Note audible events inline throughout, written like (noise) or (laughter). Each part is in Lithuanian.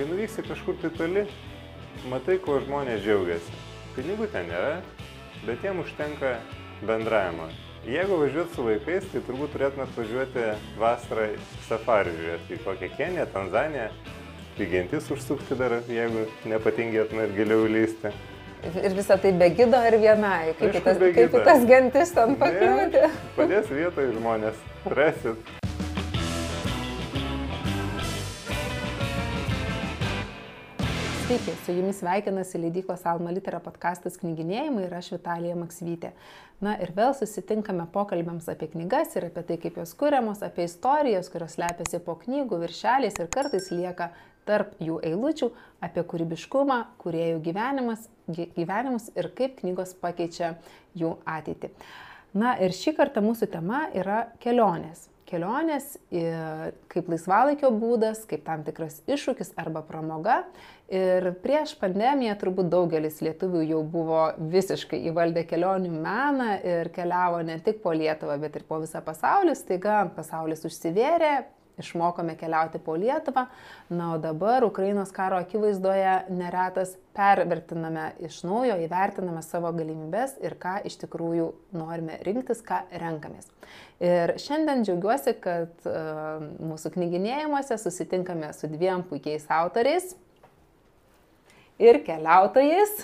kai nuvyksi kažkur tai toli, matai, kuo žmonės džiaugiasi. Pinigų ten nėra, bet jiem užtenka bendravimo. Jeigu važiuot su vaikais, tai turbūt turėtumėt važiuoti vasarą safari žiūrėti į kokią Keniją, Tanzaniją, į gentis užsukti dar, jeigu nepatingėtumėt giliau lysti. Ir visą tai be gido ir vienai. Kaip, Aišku, tas, kaip tas gentis ten pakliūti. Padės vietoje žmonės, rasit. Sveiki, su jumis sveikinasi leidyklos Alma Litera podkastas knyginėjimai ir aš Vitalija Maksvytė. Na ir vėl susitinkame pokalbėms apie knygas ir apie tai, kaip jos kuriamos, apie istorijas, kurios slepiasi po knygų viršeliais ir kartais lieka tarp jų eilučių, apie kūrybiškumą, kuriejų gyvenimas, gy- gyvenimus ir kaip knygos pakeičia jų ateitį. Na ir šį kartą mūsų tema yra kelionės. Kelionės kaip laisvalaikio būdas, kaip tam tikras iššūkis arba pramoga. Ir prieš pandemiją turbūt daugelis lietuvių jau buvo visiškai įvaldę kelionių meną ir keliavo ne tik po Lietuvą, bet ir po visą pasaulį. Staiga pasaulis užsivėrė, išmokome keliauti po Lietuvą. Na, o dabar Ukrainos karo akivaizdoje neretas pervertiname iš naujo, įvertiname savo galimybės ir ką iš tikrųjų norime rinktis, ką renkamės. Ir šiandien džiaugiuosi, kad uh, mūsų knyginėjimuose susitinkame su dviem puikiais autoriais ir keliautojais.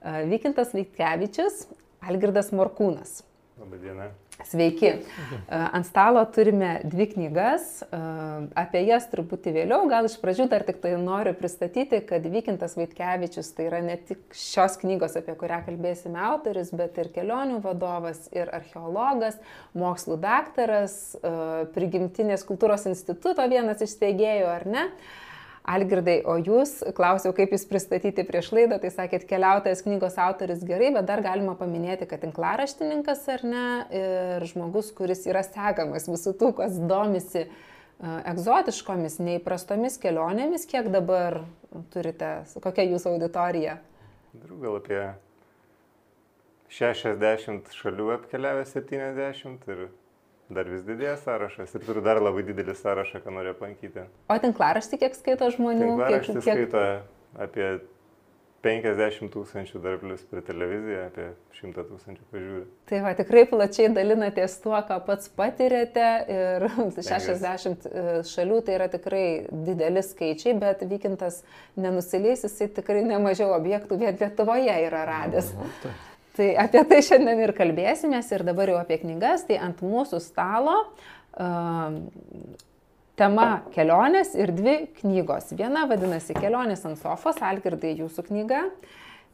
Uh, Vykintas Vaitkevičius, Algirdas Morkūnas. Labadiena. Sveiki. E, Ant stalo turime dvi knygas, e, apie jas truputį vėliau, gal iš pradžių dar tik tai noriu pristatyti, kad Vykintas Vaitkevičius tai yra ne tik šios knygos, apie kurią kalbėsime autorius, bet ir kelionių vadovas, ir archeologas, mokslų daktaras, e, prigimtinės kultūros instituto vienas iš steigėjų, ar ne? Algirdai, o jūs, klausiau, kaip jūs pristatyti prieš laidą, tai sakėt, keliautojas knygos autoris gerai, bet dar galima paminėti, kad tinklaraštininkas ar ne, ir žmogus, kuris yra sekamas visų tų, kas domisi e, egzotiškomis, neįprastomis kelionėmis, kiek dabar turite, kokia jūsų auditorija? Gal apie 60 šalių apkeliavę 70 ir dar vis didėja sąrašas ir turiu dar labai didelį sąrašą, ką noriu aplankyti. O tinklaraštį kiek skaito žmonių? Tinklaraštis skaito apie 50 tūkstančių dar plus per televiziją, apie 100 tūkstančių pažiūrė. Tai va, tikrai plačiai dalinatės tuo, ką pats patirėte ir 60 šalių tai yra tikrai dideli skaičiai, bet vykintas nenusileis, jisai tikrai nemažiau objektų vien Lietuvoje yra radęs. Tai apie tai šiandien ir kalbėsimės ir dabar jau apie knygas, tai ant mūsų stalo uh, tema kelionės ir dvi knygos. Viena vadinasi Kelionės ant sofos, Algirdai jūsų knyga.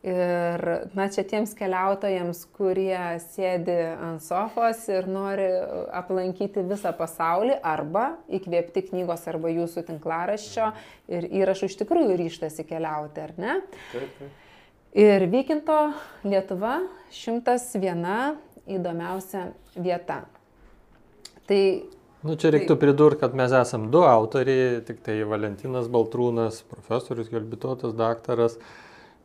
Ir, na, čia tiems keliautojams, kurie sėdi ant sofos ir nori aplankyti visą pasaulį arba įkvėpti knygos arba jūsų tinklaraščio ir įrašų iš tikrųjų ryštasi keliauti, ar ne? Taip, taip. Ir Vykinto Lietuva 101 įdomiausia vieta. Tai Nu, čia reiktų pridurti, kad mes esam du autoriai, tik tai Valentinas Baltrūnas, profesorius, gelbitotas daktaras,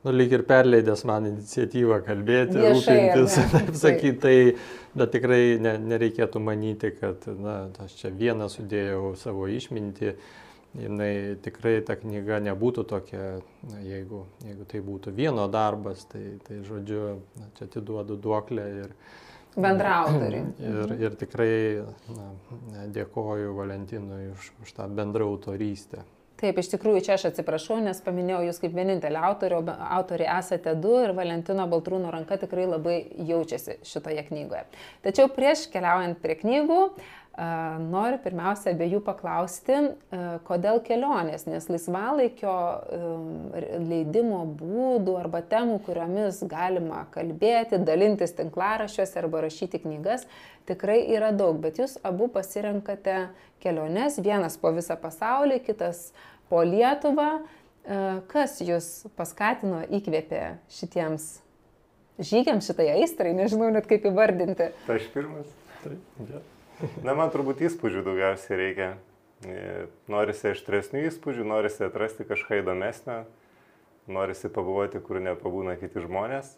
nu, lyg ir perleidęs man iniciatyvą kalbėti, Viešai, rūpintis, (laughs) taip sakyti, tai, bet tikrai ne, nereikėtų manyti, kad, na, aš čia vieną sudėjau savo išmintį, jinai tikrai ta knyga nebūtų tokia, na, jeigu, jeigu tai būtų vieno darbas, tai, tai žodžiu, na, čia atiduodu duoklę ir, bendrautoriai. (clears throat) Ir, ir tikrai na, dėkoju Valentinui už, už tą bendrą autorystę. Taip, iš tikrųjų čia aš atsiprašau, nes paminėjau jūs kaip vienintelį autorių, autoriai esate du ir Valentino Baltrūno ranka tikrai labai jaučiasi šitoje knygoje. Tačiau prieš keliaujant prie knygų, a, noriu pirmiausia abiejų paklausti, kodėl kelionės, nes laisvalaikio r- leidimo būdų arba temų, kuriomis galima kalbėti, dalintis tinklaraščiuose arba rašyti knygas, tikrai yra daug, bet jūs abu pasirenkate keliones, vienas po visą pasaulį, kitas po Lietuvą. Kas jūs paskatino, įkvėpė šitiems žygiams, šitai aistrai, nežinau net kaip įvardinti. Aš pirmas. Taip, ja. Na, man turbūt įspūdžių daugiausiai reikia. E, Norisi aštresnių įspūdžių, norisi atrasti kažką įdomesnio, norisi pabuvoti, kur nepabūna kiti žmonės,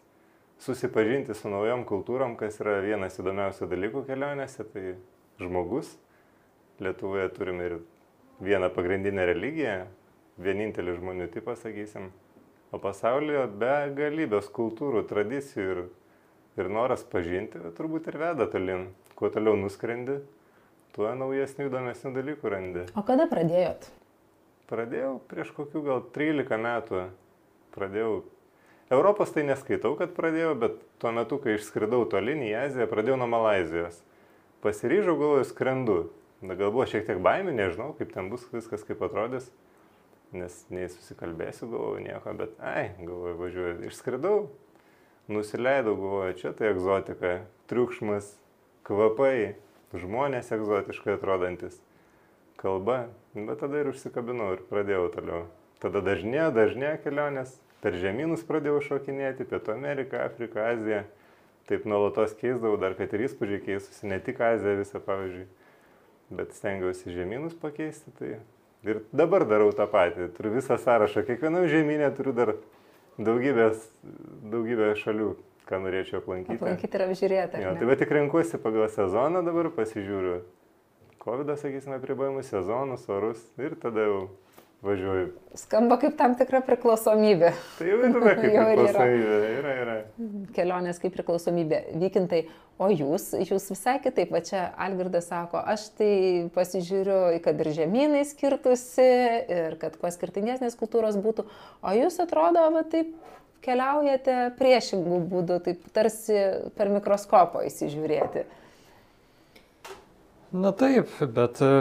susipažinti su naujom kultūrom, kas yra vienas įdomiausių dalykų kelionėse, tai žmogus. Lietuvoje turime ir vieną pagrindinę religiją, vienintelis žmonių tipas, sakysim. O pasaulyje begalybės kultūrų, tradicijų ir, ir noras pažinti turbūt ir veda tolin. Kuo toliau nuskrendi, tuo naujesnių įdomesnių dalykų randi. O kada pradėjot? Pradėjau prieš kokių gal 13 metų. Pradėjau. Europos tai neskaitau, kad pradėjau, bet tuo metu, kai išskridau tolin į Aziją, pradėjau nuo Malazijos. Pasiryžau, galvoju, skrendu. Na, gal buvo šiek tiek baimė, nežinau, kaip ten bus viskas, kaip atrodys. Nes nei susikalbėsiu, galvoju, nieko, bet, ai, galvoju, važiuoju. Išskridau, nusileidau, galvoju, čia tai egzotika, triukšmas, kvapai, žmonės egzotiškai atrodantis, kalba. Bet tada ir užsikabinau ir pradėjau toliau. Tada dažnė, dažnė kelionės, per žemynus pradėjau šokinėti, Pietų Ameriką, Afriką, Aziją. Taip nuolatos keisdavau, dar kad ir įspūdžiai keistųsi, ne tik Aziją visą, pavyzdžiui, bet stengiausi žemynus pakeisti. Tai ir dabar darau tą patį. Turiu visą sąrašą, kiekvienam žemynė turiu dar daugybės, daugybę šalių, ką norėčiau aplankyti. Aplankyti ir apžiūrėti. Jo, tai bet tik renkuosi pagal sezoną dabar, pasižiūriu. COVID, sakysime, pribojimus, sezonus, orus ir tada jau važiuoju. Skamba kaip tam tikra priklausomybė. Tai jau yra kaip (laughs) Jau ir yra. priklausomybė. Yra, yra. Kelionės kaip priklausomybė. Vykintai, o jūs, jūs visai kitaip, va čia Algirdas sako, aš tai pasižiūriu, kad ir žemynai skirtusi ir kad kuo skirtingesnės kultūros būtų, o jūs atrodo, va taip keliaujate priešingų būdų, taip tarsi per mikroskopą įsižiūrėti. Na taip, bet e,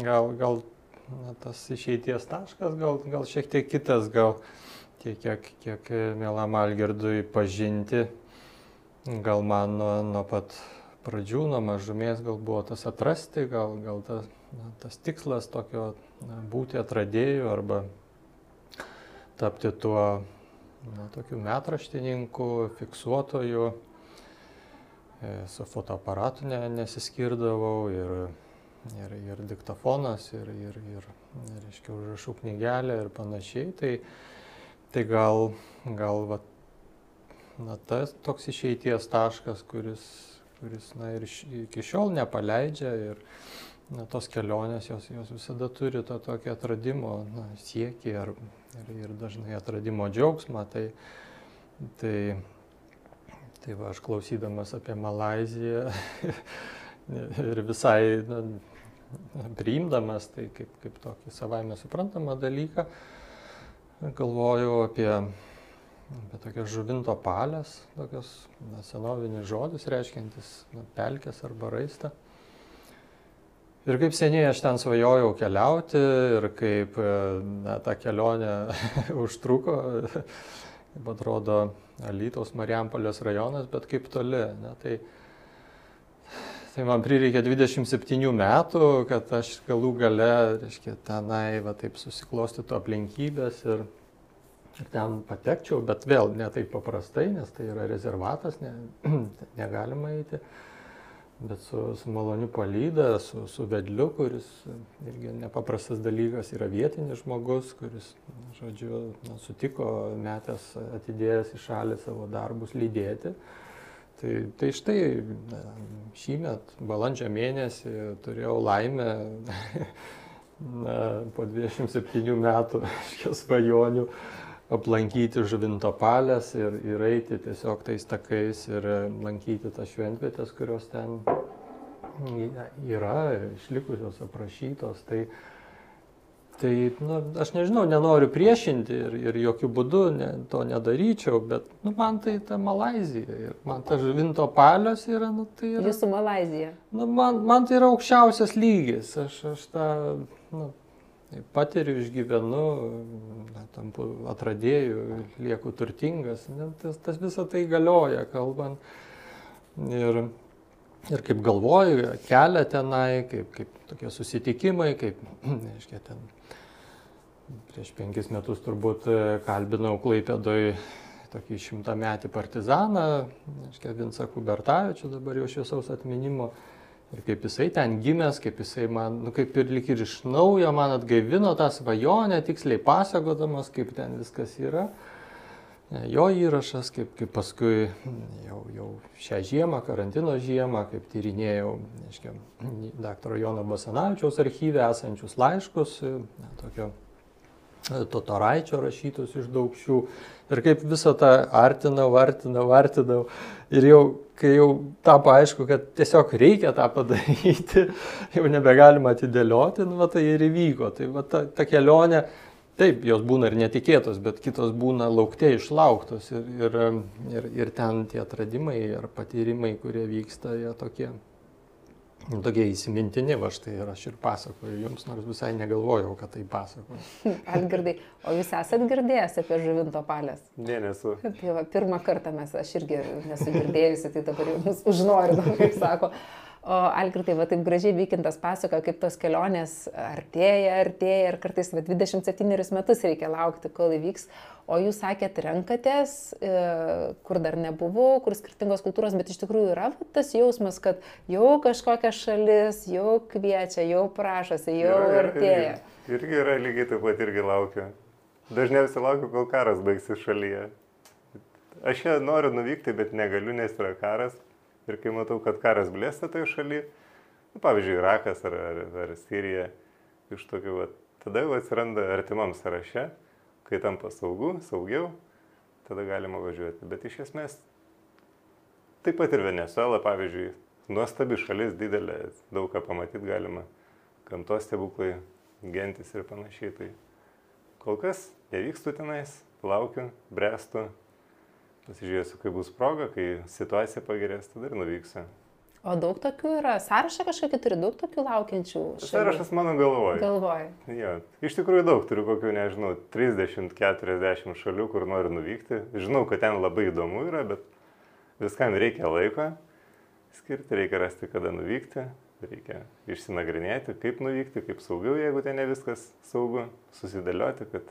gal, gal na, tas išeities taškas gal, gal šiek tiek kitas, gal tiek, kiek, kiek mielam Algirdui pažinti, gal man nuo, nuo pat pradžių, nuo mažumės gal buvo tas atrasti, gal, gal ta, na, tas tikslas tokio na, būti atradėjų arba tapti tuo na, tokiu metraštininku, fiksuotoju E, su fotoaparatu ne, nesiskirdavau ir, ir, ir diktafonas, ir, ir, ir reiškia, užrašų knygelė ir panašiai. Tai, tai gal, gal va, na, tas toks išeities taškas, kuris, kuris na, ir iki šiol nepaleidžia ir na, tos kelionės jos, jos visada turi to tokio atradimo na, siekį ir, ir, ir dažnai atradimo džiaugsmą. Tai, tai Tai va, aš klausydamas apie Malaziją (laughs) ir visai na, priimdamas tai kaip, kaip tokį savaime suprantamą dalyką, galvojau apie, apie tokias žuvinto palės, tokias na, senovinis žodis reiškiantis na, pelkės arba raistą. Ir kaip seniai aš ten svajojau keliauti ir kaip na, ta kelionė (laughs) užtruko, atrodo, Alytaus Marijampolės rajonas, bet kaip toli. Ne, tai, tai man prireikė 27 metų, kad aš galų gale, reiškia, tenai va taip susiklostytų aplinkybės ir, ir ten patekčiau, bet vėl ne taip paprastai, nes tai yra rezervatas, ne, (clears throat) negalima eiti bet su, su maloniu palyda, su, su vedliu, kuris irgi nepaprastas dalykas, yra vietinis žmogus, kuris, žodžiu, na, sutiko metęs atidėjęs į šalį savo darbus lydėti. Tai, tai štai šį met, balandžio mėnesį, turėjau laimę (laughs) na, po 27 metų (laughs) svajonių aplankyti žuvinto palės ir, ir eiti tiesiog tais takais ir lankyti tas šventvietės, kurios ten yra išlikusios, aprašytos. Tai, tai nu, aš nežinau, nenoriu priešinti ir, ir jokių būdų ne, to nedaryčiau, bet nu, man tai ta Malazija ir man ta žuvinto palios yra. Nu, tai yra Jūsų Malazija. Nu, man, man tai yra aukščiausias lygis. Aš, aš tą nu, patiriu, išgyvenu, na, tampu atradėjų, lieku turtingas, ne, tas, tas visą tai galioja, kalbant. Ir, ir kaip galvoju, kelią tenai, kaip, kaip tokie susitikimai, kaip, (clears throat) neaiškiai, ten prieš penkis metus turbūt kalbinau Klaipėdoj tokį šimtametį partizaną, neaiškiai, Vinsą Kubertavičių, dabar jau šviesaus atminimo. Ir kaip jisai ten gimęs, kaip jisai man, nu, kaip ir lik ir iš naujo man atgaivino tą svajonę, tiksliai pasakodamas, kaip ten viskas yra. Jo įrašas, kaip, kaip paskui jau, jau šią žiemą, karantino žiemą, kaip tyrinėjau, neaiškia, daktaro Jono Basanavičiaus archyvę esančius laiškus, na, tokio Totoraičio rašytus iš daugšių. Ir kaip visą tą artinau, artinau, artinau. Ir jau, kai jau tapo aišku, kad tiesiog reikia tą padaryti, (laughs) jau nebegalima atidėlioti, nu, va, tai ir įvyko. Tai va, ta, ta kelionė, taip, jos būna ir netikėtos, bet kitos būna laukte išlauktos. Ir, ir, ir, ir ten tie atradimai ir patyrimai, kurie vyksta, jie tokie tokie įsimintini, va štai ir aš ir pasakoju jums, nors visai negalvojau, kad tai pasakoju. (laughs) Algirdai, o jūs esat girdėjęs apie žuvinto palės? Ne, nesu. Tai va, pirmą kartą mes, aš irgi nesu girdėjusi, tai dabar jau mus užnorinam, kaip sako. O Algirtai, va taip gražiai vykintas pasako, kaip tos kelionės artėja, artėja ir kartais va 27 metus reikia laukti, kol įvyks. O jūs sakėt, renkatės, e, kur dar nebuvau, kur skirtingos kultūros, bet iš tikrųjų yra va, tas jausmas, kad jau kažkokia šalis, jau kviečia, jau prašosi, jau yra, artėja. Irgi, irgi yra lygiai taip pat irgi laukiu. Dažniausiai laukiu, kol karas baigsis šalyje. Aš čia noriu nuvykti, bet negaliu, nes yra karas Ir kai matau, kad karas blėsta toje šalyje, nu, pavyzdžiui, Irakas ar, ar, ar Sirija, iš tokių, va, tada jau atsiranda artimam sąraše, kai tampa saugu, saugiau, tada galima važiuoti. Bet iš esmės, taip pat ir Venezuela, pavyzdžiui, nuostabi šalis, didelė, daug ką pamatyti galima, gamtos stebuklai, gentis ir panašiai. Tai kol kas nevykstu tenais, laukiu, brestu, Pasižiūrėsiu, kai bus proga, kai situacija pagerės, tada ir nuvyksiu. O daug tokių yra, sąrašą kažkokį turi, daug tokių laukiančių. Šalių. Sąrašas mano galvoje. Galvoje. Ja, iš tikrųjų daug, turiu kokių, nežinau, 30-40 šalių, kur noriu nuvykti. Žinau, kad ten labai įdomu yra, bet viskam reikia laiko skirti, reikia rasti, kada nuvykti, reikia išsinagrinėti, kaip nuvykti, kaip saugiau, jeigu ten ne viskas saugu, susidėlioti, kad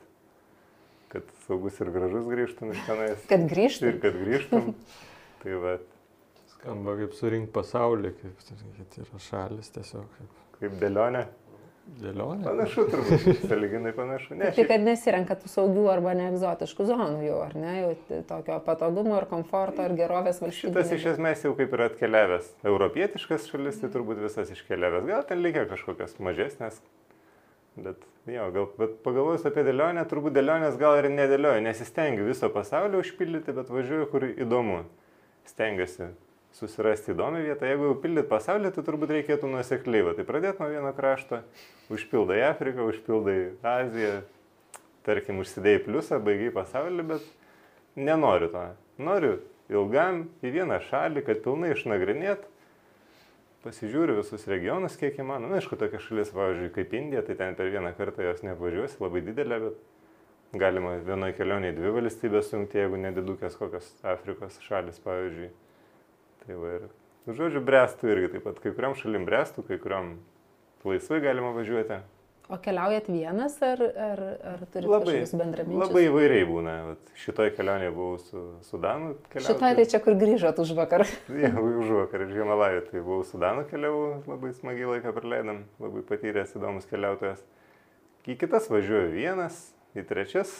kad saugus ir gražus grįžtum iš tenais. Kad grįžtum. Ir kad grįžtum. (laughs) tai va. Skamba kaip surinkti pasaulį, kaip tai yra šalis tiesiog. Kaip, kaip dėlionė. Dėlionė? Panašu, turbūt. Saliginai panašu. Ne, tai, kad nesirenka tų saugių arba neegzotiškų zonų jau, ar ne, jau tokio patogumo ir komforto ir gerovės valstybės. Šitas iš esmės jau kaip ir atkeliavęs. Europietiškas šalis, tai turbūt visas iškeliavęs. Gal ten likę kažkokios mažesnės, bet Jo, gal, bet pagalvojus apie dėlionę, turbūt dėlionės gal ir nedėlioju, nesistengiu viso pasaulio užpildyti, bet važiuoju, kur įdomu. Stengiuosi susirasti įdomią vietą. Jeigu jau pildyt pasaulį, tai turbūt reikėtų nusekliai. Va, tai pradėti nuo vieno krašto, užpildai Afriką, užpildai Aziją, tarkim, užsidėjai pliusą, baigiai pasaulį, bet nenoriu to. Noriu ilgam į vieną šalį, kad pilnai išnagrinėt pasižiūriu visus regionus, kiek įmanoma. Na, aišku, tokia šalis, pavyzdžiui, kaip Indija, tai ten per vieną kartą jos neapvažiuosi, labai didelė, bet galima vienoje kelionėje dvi valstybės sujungti, jeigu nedidukės kokios Afrikos šalis, pavyzdžiui. Tai va ir, nu, žodžiu, brestų irgi taip pat, kai kuriam šalim brestų, kai kuriam laisvai galima važiuoti. O keliaujat vienas ar, ar, ar turite kažkokius bendraminčius? Labai įvairiai būna. Vat, šitoj kelionėje buvau su Sudanu. Šitoj tai čia kur grįžot už vakar. (laughs) ja, už vakar iš Himalajų. Tai buvau Sudanu keliavau, labai smagiai laiką praleidom, labai patyręs įdomus keliautojas. Į kitas važiuoju vienas, į trečias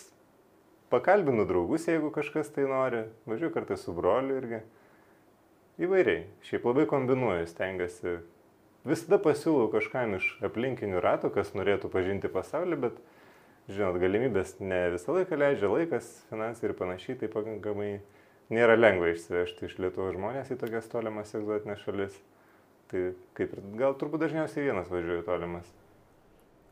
pakalbinu draugus, jeigu kažkas tai nori. Važiuoju kartais su broliu irgi. Įvairiai. Šiaip labai kombinuoju, stengiuosi visada pasiūlau kažkam iš aplinkinių ratų, kas norėtų pažinti pasaulį, bet, žinot, galimybės ne visą laiką leidžia laikas, finansai ir panašiai, tai pakankamai nėra lengva išsivežti iš Lietuvos žmonės į tokias tolimas egzotinės šalis. Tai kaip ir gal turbūt dažniausiai vienas važiuoju tolimas.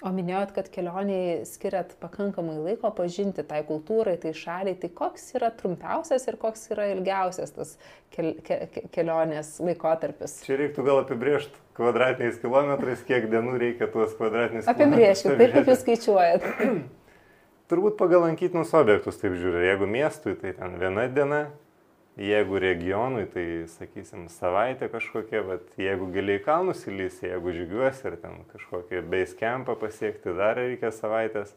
O minėjot, kad kelioniai skiriat pakankamai laiko pažinti tai kultūrai, tai šaliai. Tai koks yra trumpiausias ir koks yra ilgiausias tas kel, ke, kelionės laikotarpis? Čia reiktų gal apibriežti kvadratiniais kilometrais, kiek dienų reikia tuos kvadratinius kilometrus. Apibriežkit, taip kaip jūs skaičiuojat. Turbūt pagal lankytinus objektus taip žiūriu. Jeigu miestui, tai ten viena diena, jeigu regionui, tai sakysim savaitė kažkokia, bet jeigu giliai kalnus įlysi, jeigu žygiuosi ir ten kažkokį base campą pasiekti, dar reikia savaitės.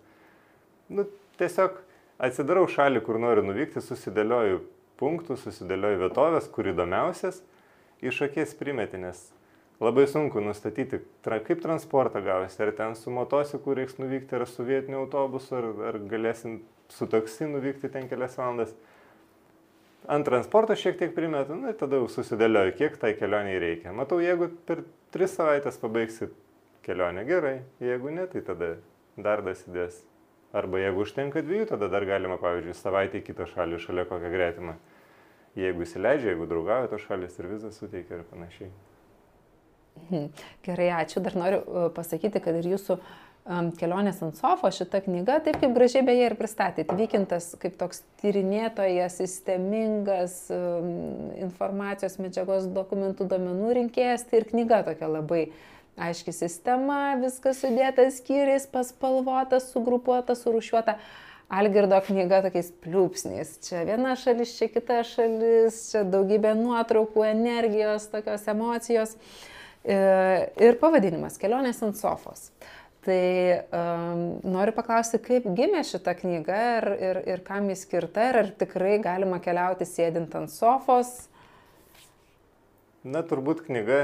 Nu, tiesiog atsidarau šalį, kur noriu nuvykti, susidėlioju punktus, susidėlioju vietovės, kur įdomiausias, iš akies primeti, nes labai sunku nustatyti, tra, kaip transportą gausi, ar ten su motociklu reiks nuvykti, ar su vietiniu autobusu, ar, ar galėsim su taksi nuvykti ten kelias valandas ant transporto šiek tiek primetu, ir tada jau susidėlioju, kiek tai kelioniai reikia. Matau, jeigu per tris savaitės pabaigsi kelionę gerai, jeigu ne, tai tada dar dasidės Arba jeigu užtenka dviejų, tada dar galima, pavyzdžiui, savaitę į kitą šalį šalia kokią gretimą. Jeigu įsileidžia, jeigu draugauja tos šalis ir vizą suteikia ir panašiai. Mhm. Gerai, ačiū. Dar noriu uh, pasakyti, kad ir jūsų um, kelionės ant sofo šita knyga, taip kaip gražiai beje ir pristatėte, vykintas kaip toks tyrinėtojas, sistemingas informacijos medžiagos dokumentų domenų rinkėjas, tai ir knyga tokia labai aiški sistema, viskas sudėta skyriais, paspalvota, sugrupuota, surušiuota. Algirdo knyga tokiais pliūpsniais. Čia viena šalis, čia kita šalis, čia daugybė nuotraukų, energijos, tokios emocijos. E, ir pavadinimas - kelionės ant sofos. Tai um, noriu paklausti, kaip gimė šita knyga ir, ir, ir kam jis skirta ir ar tikrai galima keliauti sėdint ant sofos. Na, turbūt knyga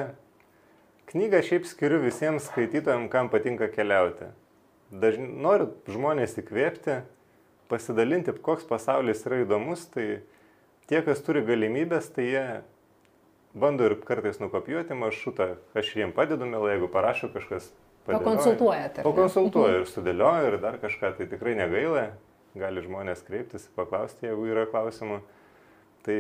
Knygą šiaip skiriu visiems skaitytojams, kam patinka keliauti. Dažnai noriu žmonės įkvėpti, pasidalinti, koks pasaulis yra įdomus, tai tie, kas turi galimybės, tai jie bando ir kartais nukopijuoti maršrutą, aš jiem padedu, mėlai, jeigu parašo kažkas. Pakonsultuojate. Pakonsultuoju ir sudėlioju ir dar kažką, tai tikrai negaila, gali žmonės kreiptis, paklausti, jeigu yra klausimų. Tai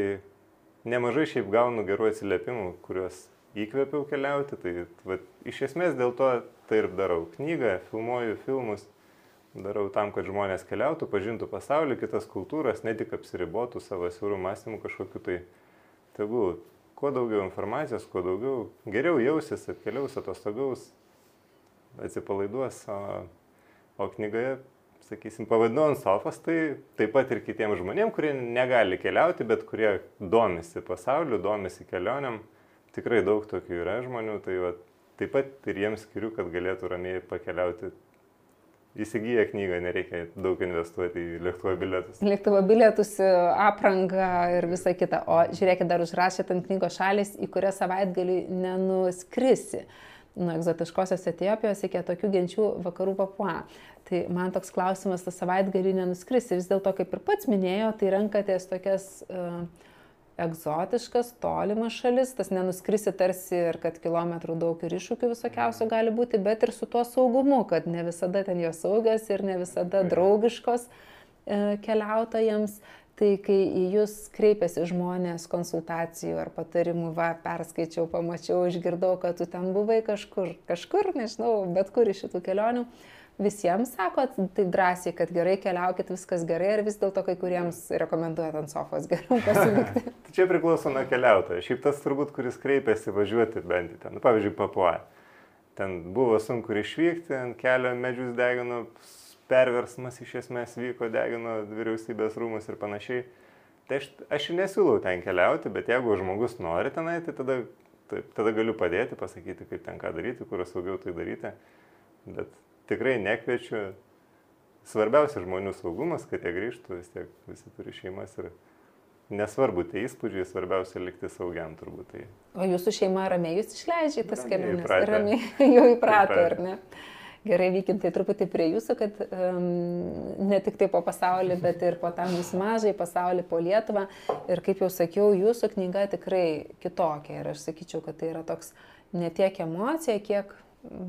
nemažai šiaip gaunu gerų atsiliepimų, kuriuos įkvėpiau keliauti, tai va, iš esmės dėl to tai ir darau. Knygą, filmuoju filmus, darau tam, kad žmonės keliautų, pažintų pasaulį, kitas kultūras, ne tik apsiribotų savo siūrų mąstymų kažkokiu tai. Tegul kuo daugiau informacijos, kuo daugiau, geriau jausis, atkeliaus, atostogaus, atsipalaiduos, o, o knygoje, sakysim, pavadinu ant sofas, tai taip pat ir kitiems žmonėms, kurie negali keliauti, bet kurie domisi pasauliu, domisi kelioniam tikrai daug tokių yra žmonių, tai va, taip pat ir jiems skiriu, kad galėtų ramiai pakeliauti. Įsigyję knygą, nereikia daug investuoti į lėktuvo bilietus. Lėktuvo bilietus, aprangą ir visa kita. O žiūrėkit, dar užrašėt ant knygos šalis, į kurią savaitgalį nenuskrisi. Nuo egzotiškosios Etiopijos iki tokių genčių vakarų papua. Tai man toks klausimas, tą savaitgalį nenuskrisi. Vis dėlto, kaip ir pats minėjo, tai renkatės tokias uh, egzotiškas, tolimas šalis, tas nenuskrisi tarsi ir kad kilometrų daug ir iššūkių visokiausių gali būti, bet ir su tuo saugumu, kad ne visada ten jos saugios ir ne visada draugiškos e, keliautojams. Tai kai į jūs kreipiasi žmonės konsultacijų ar patarimų, va, perskaičiau, pamačiau, išgirdau, kad tu ten buvai kažkur, kažkur, nežinau, bet kur iš šitų kelionių, visiems sakot taip drąsiai, kad gerai keliaukit, viskas gerai, ar vis dėlto kai kuriems rekomenduojat ant sofos geriau pasilikti? (laughs) Tai čia priklauso nuo keliautojo. Šiaip tas turbūt, kuris kreipiasi važiuoti bent ten, nu, pavyzdžiui, papuoja. Ten buvo sunku išvykti, ant kelio medžius degino, perversmas iš esmės vyko, degino vyriausybės rūmus ir panašiai. Tai aš, aš nesiūlau ten keliauti, bet jeigu žmogus nori tenai, tai tada, tai, tada galiu padėti, pasakyti, kaip ten ką daryti, kur saugiau tai daryti. Bet tikrai nekviečiu. Svarbiausia žmonių saugumas, kad jie grįžtų, vis tiek visi turi šeimas ir nesvarbu tie įspūdžiai, svarbiausia likti saugiam turbūt. Tai. O jūsų šeima ramiai jūs išleidžia tas keliones? Ramiai (laughs) jau įprato, ar ne? Gerai, vykintai truputį prie jūsų, kad um, ne tik tai po pasaulį, bet ir po tą mūsų mažai pasaulį, po Lietuvą. Ir kaip jau sakiau, jūsų knyga tikrai kitokia. Ir aš sakyčiau, kad tai yra toks ne tiek emocija, kiek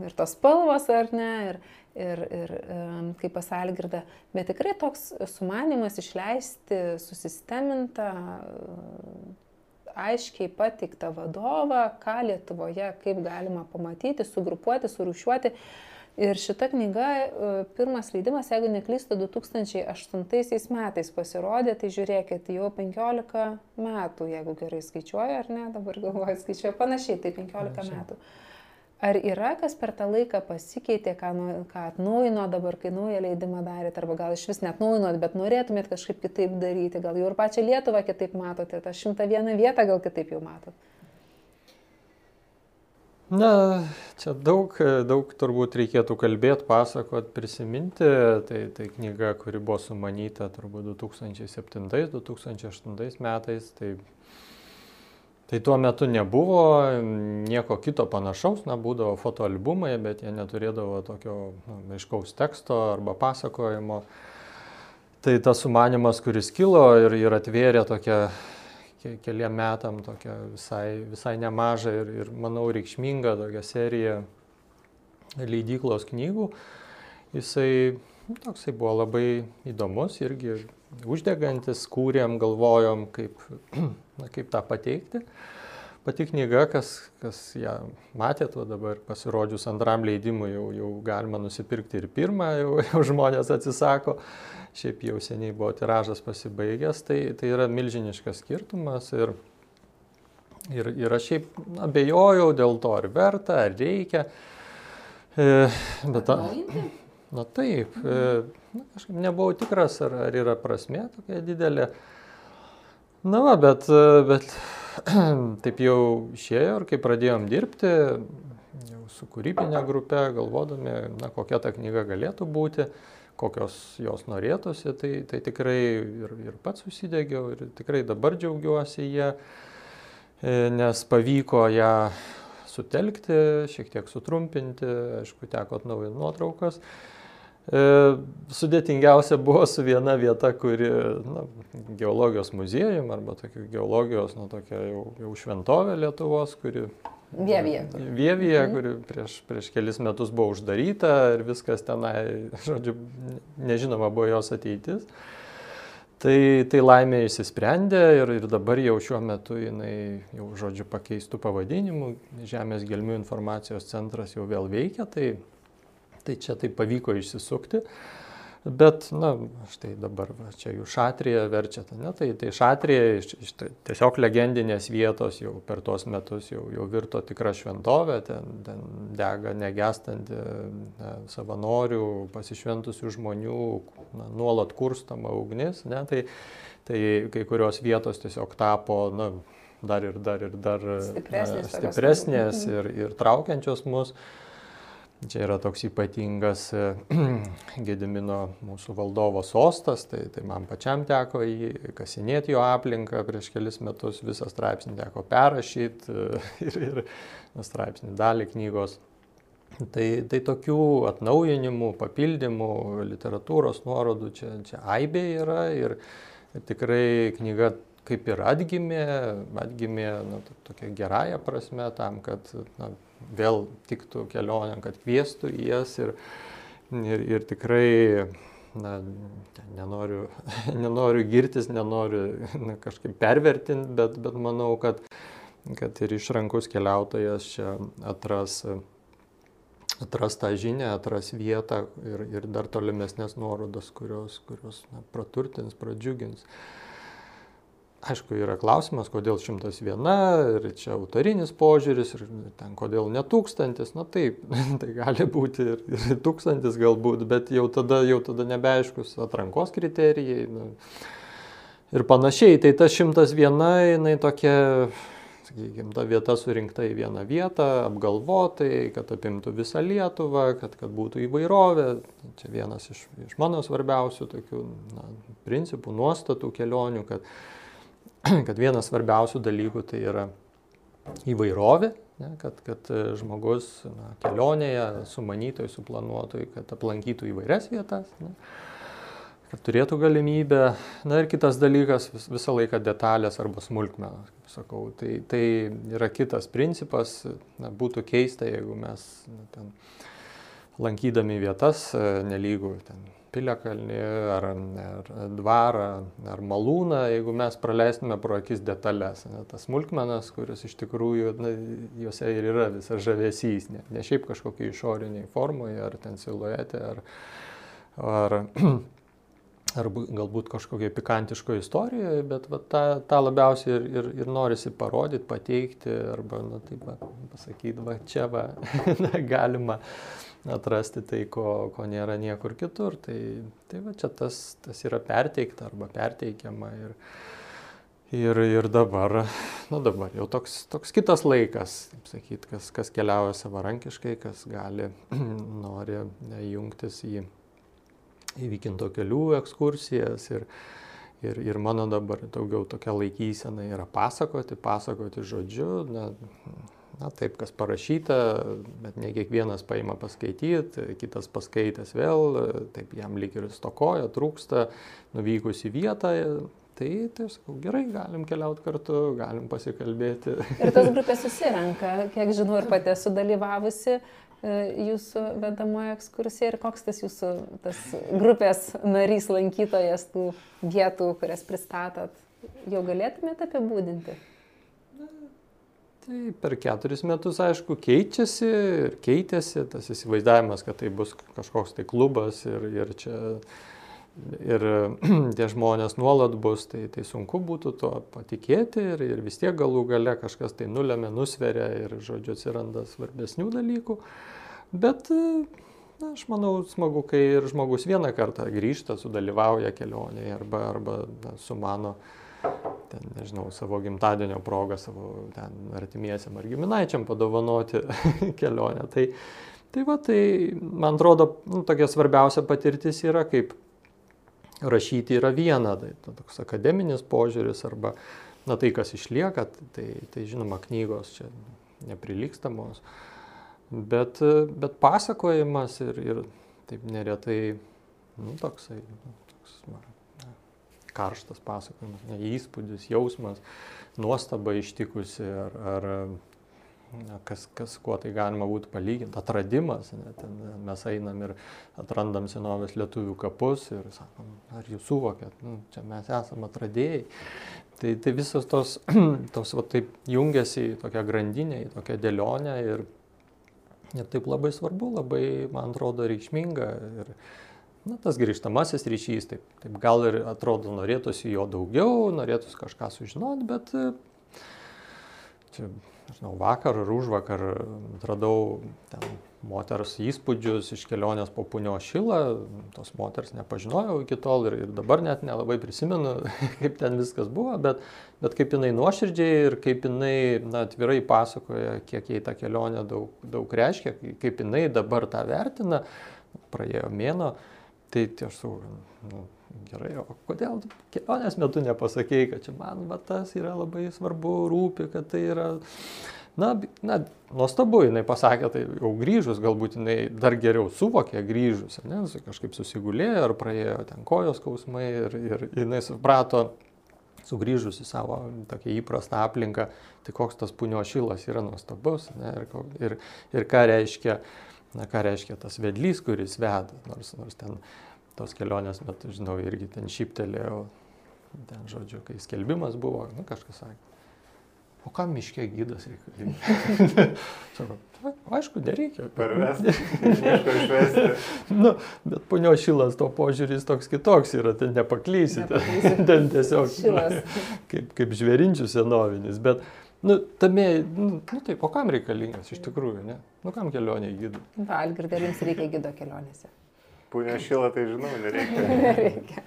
ir tos spalvos, ar ne, ir, ir, ir kaip pasalgirda, bet tikrai toks sumanimas išleisti susistemintą, aiškiai patiktą vadovą, ką Lietuvoje, kaip galima pamatyti, sugrupuoti, surušiuoti. Ir šita knyga, e, pirmas leidimas, jeigu neklystu, 2008 metais pasirodė, tai žiūrėkit, jau 15 metų, jeigu gerai skaičiuoju, ar ne, dabar galvoju, skaičiuoju panašiai, tai 15 Panašiai. metų. Ar yra kas per tą laiką pasikeitė, ką, nu, ką atnaujino dabar, kai naują leidimą darėte, arba gal iš vis net naujinot, bet norėtumėt kažkaip kitaip daryti, gal jau ir pačią Lietuvą kitaip matote, tą šimtą vieną vietą gal kitaip jau matot? Na, čia daug, daug turbūt reikėtų kalbėti, pasakot, prisiminti. Tai, tai knyga, kuri buvo sumanyta turbūt 2007-2008 metais, tai Tai tuo metu nebuvo nieko kito panašaus, na, būdavo fotoalbumai, bet jie neturėdavo tokio na, aiškaus teksto arba pasakojimo. Tai tas sumanimas, kuris kilo ir, ir atvėrė tokią keliam metam tokią visai, visai nemažą ir, ir, manau, reikšmingą tokią seriją leidyklos knygų, jisai nu, toksai buvo labai įdomus, irgi uždegantis, kūrėm, galvojom, kaip, (clears throat) na, kaip tą pateikti. Pati knyga, kas, kas ją matėt, o dabar pasirodžius antram leidimui jau, jau galima nusipirkti ir pirmą, jau, jau žmonės atsisako, šiaip jau seniai buvo tiražas pasibaigęs, tai, tai yra milžiniškas skirtumas ir, ir, ir aš šiaip abejojau dėl to, ar verta, ar reikia. E, bet, na taip, e, na, kažkaip nebuvau tikras, ar, ar yra prasme tokia didelė. Na, va, bet, bet (clears throat) taip jau išėjo ir kai pradėjom dirbti, jau su kūrybinė grupė, galvodami, na, kokia ta knyga galėtų būti, kokios jos norėtųsi, tai, tai tikrai ir, ir pats susidėgiau ir tikrai dabar džiaugiuosi jie, nes pavyko ją sutelkti, šiek tiek sutrumpinti, aišku, teko atnaujinti nuotraukas. E, sudėtingiausia buvo su viena vieta, kuri na, geologijos muziejum arba geologijos, na, tokia jau, jau šventovė Lietuvos, kuri Vievija. Vievija, mhm. kuri prieš, prieš kelis metus buvo uždaryta ir viskas tenai, (laughs) žodžiu, nežinoma buvo jos ateitis. Tai, tai laimė išsisprendė ir, ir dabar jau šiuo metu jinai jau, žodžiu, pakeistų pavadinimu, Žemės gelmių informacijos centras jau vėl veikia, tai tai čia taip pavyko išsisukti. Bet, na, štai dabar va, čia jų šatrija verčia, ne, tai, tai šatrija iš, iš, tai tiesiog legendinės vietos jau per tuos metus jau, jau virto tikra šventovė, ten, ten dega negestanti ne, savanorių, pasišventusių žmonių, na, nuolat kurstama ugnis, ne, tai, tai kai kurios vietos tiesiog tapo, na, dar ir dar ir dar stipresnės, stipresnės ir, ir traukiančios mus. Čia yra toks ypatingas e, (clears throat) Gedimino mūsų valdovo sostas, tai, tai man pačiam teko jį kasinėti jo aplinką prieš kelis metus, visą straipsnį teko perrašyti e, (laughs) ir, ir straipsnį dalį knygos. Tai, tai tokių atnaujinimų, papildymų, literatūros nuorodų čia, čia aibė yra ir, tikrai knyga kaip ir atgimė, atgimė na, tokia gerąją prasme tam, kad na, vėl tiktų kelionė, kad kvieštų į jas ir, ir, ir tikrai na, nenoriu, (laughs) nenoriu girtis, nenoriu na, kažkaip pervertinti, bet, bet manau, kad, kad ir išrankus keliautojas čia atras, atras tą žinią, atras vietą ir, ir dar tolimesnės nuorodas, kurios, kurios na, praturtins, pradžiugins. Aišku, yra klausimas, kodėl 101 ir čia autorinis požiūris ir ten kodėl ne tūkstantis, na taip, (laughs) tai gali būti ir, ir tūkstantis galbūt, bet jau tada, jau tada nebeaiškus atrankos kriterijai nu, ir panašiai. Tai ta 101, jinai tokia, sakykime, ta vieta surinkta į vieną vietą, apgalvotai, kad apimtų visą Lietuvą, kad, kad būtų įvairovė. Čia vienas iš, iš mano svarbiausių tokių na, principų, nuostatų kelionių, kad (clears throat) kad vienas svarbiausių dalykų tai yra įvairovė, ne, kad, kad e, žmogus na, kelionėje, sumanytojai, suplanuotojai, kad aplankytų įvairias vietas, ne, kad turėtų galimybę. Na ir kitas dalykas vis, visą laiką detalės arba smulkmenos, kaip sakau. Tai, tai yra kitas principas, na, būtų keista, jeigu mes na, ten, lankydami vietas, e, nelygų ten piliakalnį, ar, ar dvarą, ar malūną, jeigu mes praleistume pro akis detalės. Ne, tas smulkmenas, kuris iš tikrųjų, na, juose ir yra visas žavesys, ne, ne šiaip kažkokie išoriniai formoje, ar ten siluete, ar, ar, (clears throat) ar galbūt kažkokie pikantiško istorijoje, bet va, tą, tą labiausiai ir, ir, ir norisi parodyti, pateikti, arba, na, taip, pasakyti, va, čia va, (laughs) galima atrasti tai, ko, ko nėra niekur kitur. Tai, tai va čia tas, tas yra perteikta arba perteikiama. Ir, ir, ir dabar, nu dabar jau toks, toks kitas laikas, sakyt, kas, kas keliauja savarankiškai, kas gali, (clears throat) nori jungtis į, į Vykinto kelių ekskursijas. Ir, ir, ir mano dabar daugiau tokia laikysena yra pasakoti, pasakoti žodžiu. Na, na taip, kas parašyta, bet ne kiekvienas paima paskaityti, kitas paskaitęs vėl, taip jam lyg ir stokoja, trūksta, nuvykus į vietą, tai, tai sakau, gerai, galim keliauti kartu, galim pasikalbėti. Ir tos grupės susirenka, kiek žinau, ir pati esu dalyvavusi. Jūsų vedamoje ekskursija ir koks tas jūsų tas grupės narys lankytojas tų vietų, kurias pristatot, jau galėtumėte apibūdinti? Tai per keturis metus, aišku, keičiasi ir keitėsi tas įsivaizdavimas, kad tai bus kažkoks tai klubas ir, ir čia ir (clears throat) tie žmonės nuolat bus, tai, tai sunku būtų to patikėti ir, ir vis tiek galų gale kažkas tai nulėmė, nusveria ir, žodžiu, atsiranda svarbesnių dalykų. Bet, na, aš manau, smagu, kai ir žmogus vieną kartą grįžta, sudalyvauja kelionėje arba, arba na, sumano ten, nežinau, savo gimtadienio progą savo ten artimiesiam ar giminaičiam padovanoti (laughs) kelionę. Tai, tai va, tai man atrodo, nu, tokia svarbiausia patirtis yra, kaip rašyti yra viena, tai toks akademinis požiūris arba, na tai, kas išlieka, tai, tai žinoma, knygos čia neprilykstamos, bet, bet pasakojimas ir, ir taip neretai, nu, toksai, toks, man, karštas pasakojimas, ne, įspūdis, jausmas, nuostaba ištikusi ar, ar na, kas, kas kuo tai galima būtų palyginti, atradimas, ne, ten mes einam ir atrandam senovės lietuvių kapus ir sakom, ar jūs suvokėt, nu, čia mes esame atradėjai. Tai, tai visos tos, (clears throat) tos va, taip jungiasi į tokią grandinę, į tokią dėlionę ir, ir taip labai svarbu, labai, man atrodo, reikšminga. Ir, na, tas grįžtamasis ryšys, taip, taip gal ir atrodo norėtųsi jo daugiau, norėtųsi kažką sužinoti, bet e, čia, žinau, vakar ar už vakar atradau ten moters įspūdžius iš kelionės po punio šilą, tos moters nepažinojau iki tol ir, ir dabar net nelabai prisimenu, (laughs) kaip ten viskas buvo, bet, bet kaip jinai nuoširdžiai ir kaip jinai na, atvirai pasakoja, kiek jai ta kelionė daug, daug reiškia, kaip jinai dabar tą vertina, praėjo mėno. Tai, sakau, nu, gerai, o kodėl kelionės metu nepasakėjai, kad čia man va, tas yra labai svarbu, rūpi, kad tai yra... Na, na, nuostabu, jinai pasakė, tai jau grįžus, galbūt jinai dar geriau suvokė grįžus, ne, kažkaip susigulėjo ar praėjo ten kojos skausmai ir, ir jinai suprato, sugrįžus į savo tokią įprastą aplinką, tai koks tas punio šilas yra nuostabus ne, ir, ir, ir ką reiškia uh, na ką reiškia tas vedlys, kuris veda, nors, nors ten tos kelionės metu, žinau, irgi ten šyptelėjau, ten žodžiu, kai skelbimas buvo, nu kažkas sakė. O kam miškė gydas reikalingas? (laughs) Sako, aišku, nereikia. Parvesti, miško išvesti. (laughs) nu, bet punio šilas to požiūris toks kitoks yra, ten nepaklysite. (laughs) ten tiesiog Šilas. kaip, kaip žvėrinčių senovinis. Bet, nu, tame, nu, nu taip, o kam reikalingas iš tikrųjų, ne? Nu, kam kelionė gydų? Valgirdė, jums reikia gido kelionėse. Pūnė šilą, tai žinau, nereikia. (laughs) Nereikia.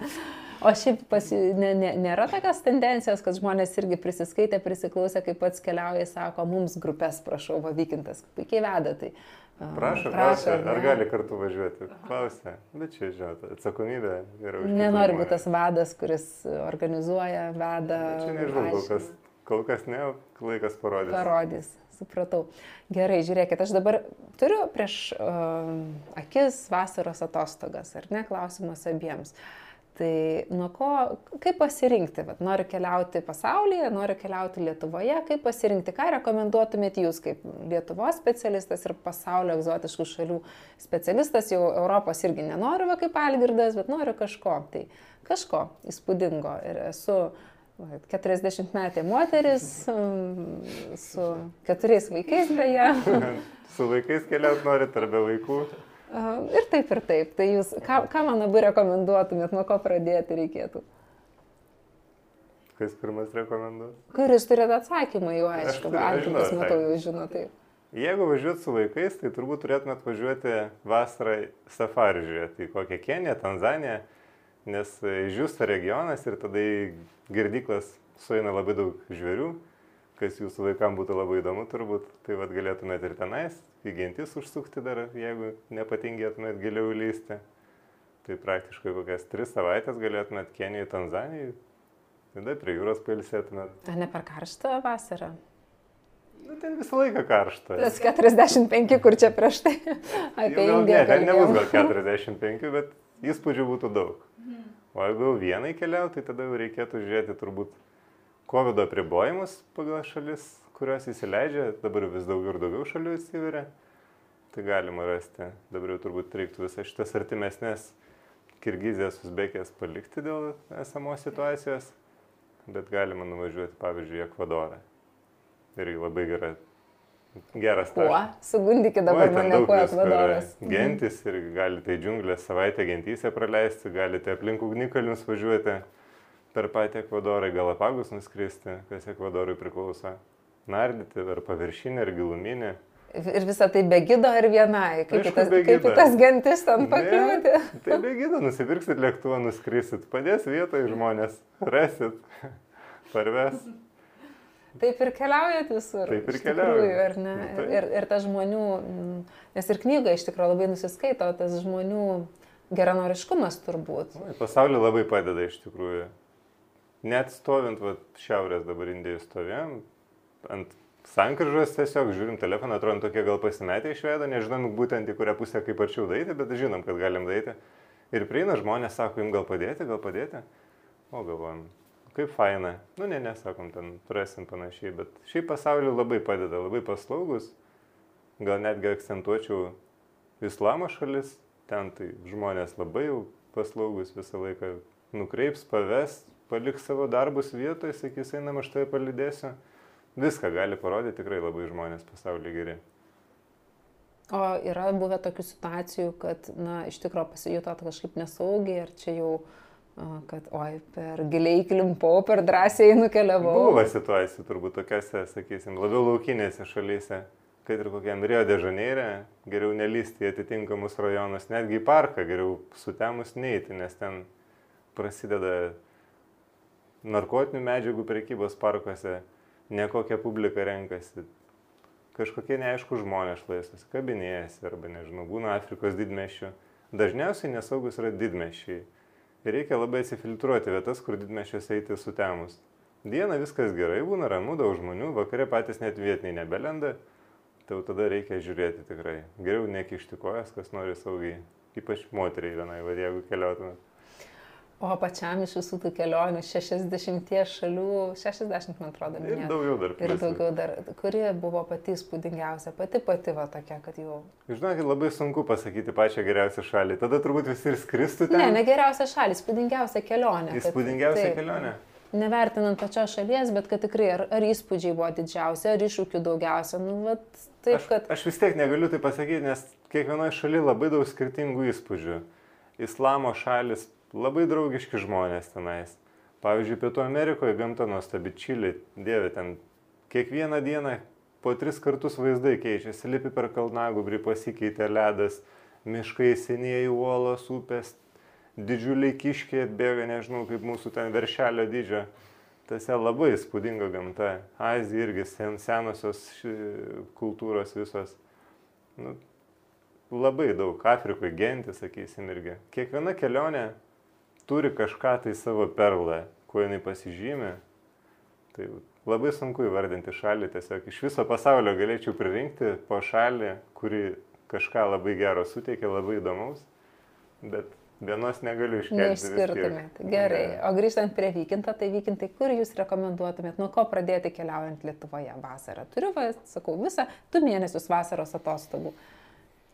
O šiaip pasi, ne, ne, nėra tokios tendencijos, kad žmonės irgi prisiskaitė, prisiklausė, kaip pats keliauja, sako, mums grupės, prašau, vavykintas, puikiai veda. Tai, a, Prašo, prašo, ar gali kartu važiuoti? Klausia. Bet čia, žinot, atsakomybė yra už. Nenori būti tas vadas, kuris organizuoja, veda. Čia nežinau, kol kas, kol kas ne, laikas parodys. Parodys, supratau. Gerai, žiūrėkit, aš dabar turiu prieš uh, akis vasaros atostogas, ar ne, klausimas abiems. Tai nuo ko, kaip pasirinkti, Vat, noriu keliauti pasaulyje, noriu keliauti Lietuvoje, kaip pasirinkti, ką rekomenduotumėt jūs kaip Lietuvos specialistas ir pasaulio egzotiškų šalių specialistas, jau Europos irgi nenoriu, va, kaip Algirdas, bet noriu kažko, tai kažko įspūdingo ir esu 40 metė moteris mm, su keturiais vaikais beje. (laughs) Su vaikais keliauti norit ar be vaikų? Ir taip, ir taip. Tai jūs, ką, ką man labai rekomenduotumėt, nuo ko pradėti reikėtų? Kas pirmas rekomenduos? Kuris turėtų atsakymą jau aišku, Alkinas matau jau žino taip. Jeigu važiuot su vaikais, tai turbūt turėtumėt važiuoti vasarą safari žiūrėti į kokią Keniją, Tanzaniją, nes išžiūsta regionas ir tada į girdyklas sueina labai daug žvėrių, kas jūsų vaikams būtų labai įdomu turbūt, tai vad galėtumėt ir tenais, į gentis užsukti dar, jeigu nepatingėtumėt giliau įlysti. Tai praktiškai kokias tris savaitės galėtumėt Kenijai, Tanzanijai, tada prie jūros pailsėtumėt. Ar ne per karštą vasarą? Nu, ten visą laiką karšta. Tas 45, kur čia prieš tai apie Indiją. Ne, ten nebus gal 45, bet įspūdžių būtų daug. O jeigu vienai keliauti, tai tada jau reikėtų žiūrėti turbūt COVID apribojimus pagal šalis, kurios įsileidžia, dabar vis daugiau ir daugiau šalių įsiveria. tai galima rasti. Dabar jau turbūt reiktų visas šitas artimesnės Kirgizijas, Uzbekijas palikti dėl esamos situacijos, bet galima nuvažiuoti, pavyzdžiui, į Ekvadorą. Ir labai gera, geras Kuo? Sugundykit dabar Oi, mane, kuo yra. Ekvadoras. Gentis ir galite į džiunglę savaitę gentyse praleisti, galite aplink ugnikalnius važiuoti per patį Ekvadorą, į Galapagus nuskristi, kas Ekvadorui priklauso. Nardyti ar paviršinį, ar giluminį. Ir visą tai be gido ir vienai. Kaip, Aišku, tas, be kaip gido. tas gentis ten pakliūti. Tai bėgina, nusipirksit lėktuvą, nuskrisit, padės vietoje žmonės, rasit, (laughs) parves. Taip ir keliaujat visur. Taip ir ne? Nu, Ir, ir, ir tas žmonių, mm, nes ir knyga iš tikrųjų labai nusiskaito, tas žmonių geranoriškumas turbūt. Oi, Pasaulį labai padeda iš tikrųjų. Net stovint, va, šiaurės dabar Indijoje stovėjom, ant sankryžos tiesiog žiūrim telefoną, atrodo tokie gal pasimetę iš veido, nežinom būtent į kurią pusę kaip arčiau daryti, bet žinom, kad galim daryti. Ir prieina žmonės, sako, jums gal padėti, gal padėti. O galvojam, kaip faina. Nu, ne, nesakom, ten rasim panašiai, bet šiaip pasauliu labai padeda, labai paslaugus. Gal netgi akcentuočiau islamo šalis, ten tai žmonės labai jau paslaugus visą laiką nukreips, paves, paliks savo darbus vietoje, sakys, einam, aš tave palidėsiu. Viską gali parodyti tikrai labai žmonės pasaulyje geri. O yra buvę tokių situacijų, kad, na, iš tikrųjų pasijutot kažkaip nesaugiai, ar čia jau, a, kad, oi, per giliai klimpau, per drąsiai nukeliavau. Buvo situacijų turbūt tokiose, sakysim, labiau laukinėse šalyse, kad ir kokiam Rio de Žaneire, geriau nelysti į atitinkamus rajonus, netgi į parką geriau sutemus neiti, nes ten prasideda narkotinių medžiagų prekybos parkuose, nekokia publika renkasi, kažkokie neaišku žmonės šlaistosi, kabinėjasi arba, nežinau, būna Afrikos didmešių. Dažniausiai nesaugus yra didmešiai. Ir reikia labai atsifiltruoti vietas, kur didmešiuose eiti sutemus. Dieną viskas gerai, būna ramu, daug žmonių, vakare patys net vietiniai nebelenda, tai jau tada reikia žiūrėti tikrai. Geriau nekišti kojas, kas nori saugiai, ypač moteriai vienai, va jeigu keliautumėt. O pačiam iš visų tų kelionių 60 šalių, 60 man atrodo, Ir minėjot. daugiau dar. Ir daugiau dar, kuri buvo pati įspūdingiausia, pati pati va tokia, kad jau... Žinokit, labai sunku pasakyti pačią geriausią šalį. Tada turbūt visi ir skristų ten. Ne, ne geriausia šalis, įspūdingiausia kelionė. kad- Įspūdingiausia taip, kelionė. Nevertinant pačios šalies, bet kad tikrai ar, ar įspūdžiai buvo didžiausi, ar iššūkių daugiausia. Nu, vat, taip, aš, kad... aš vis tiek negaliu tai pasakyti, nes kiekvienoje šalyje labai daug skirtingų įspūdžių. Islamo šalis, labai draugiški žmonės tenais. Pavyzdžiui, Pietų Amerikoje gamta nuostabi, Čilė, dieve, ten kiekvieną dieną po tris kartus vaizdai keičiasi, lipi per kalnagūbrį, pasikeitė ledas, miškai senieji uolos, upės, didžiuliai kiškiai atbėga, nežinau, kaip mūsų ten veršelio dydžio. Tase labai įspūdinga gamta. Azija irgi sen, senosios ši- kultūros visos. Nu, labai daug. Afrikoje gentis, sakysim, irgi. Kiekviena kelionė turi kažką tai savo perlą, kuo jinai pasižymė. Tai labai sunku įvardinti šalį, tiesiog iš viso pasaulio galėčiau pririnkti po šalį, kuri kažką labai gero suteikia, labai įdomaus, bet vienos negaliu iškelti. Neišskirtumėt. Gerai. Ne. O grįžtant prie vykinto, tai vykintai, kur jūs rekomenduotumėt, nuo ko pradėti keliaujant Lietuvoje vasarą? Turiu, va, sakau, visą du mėnesius vasaros atostogų.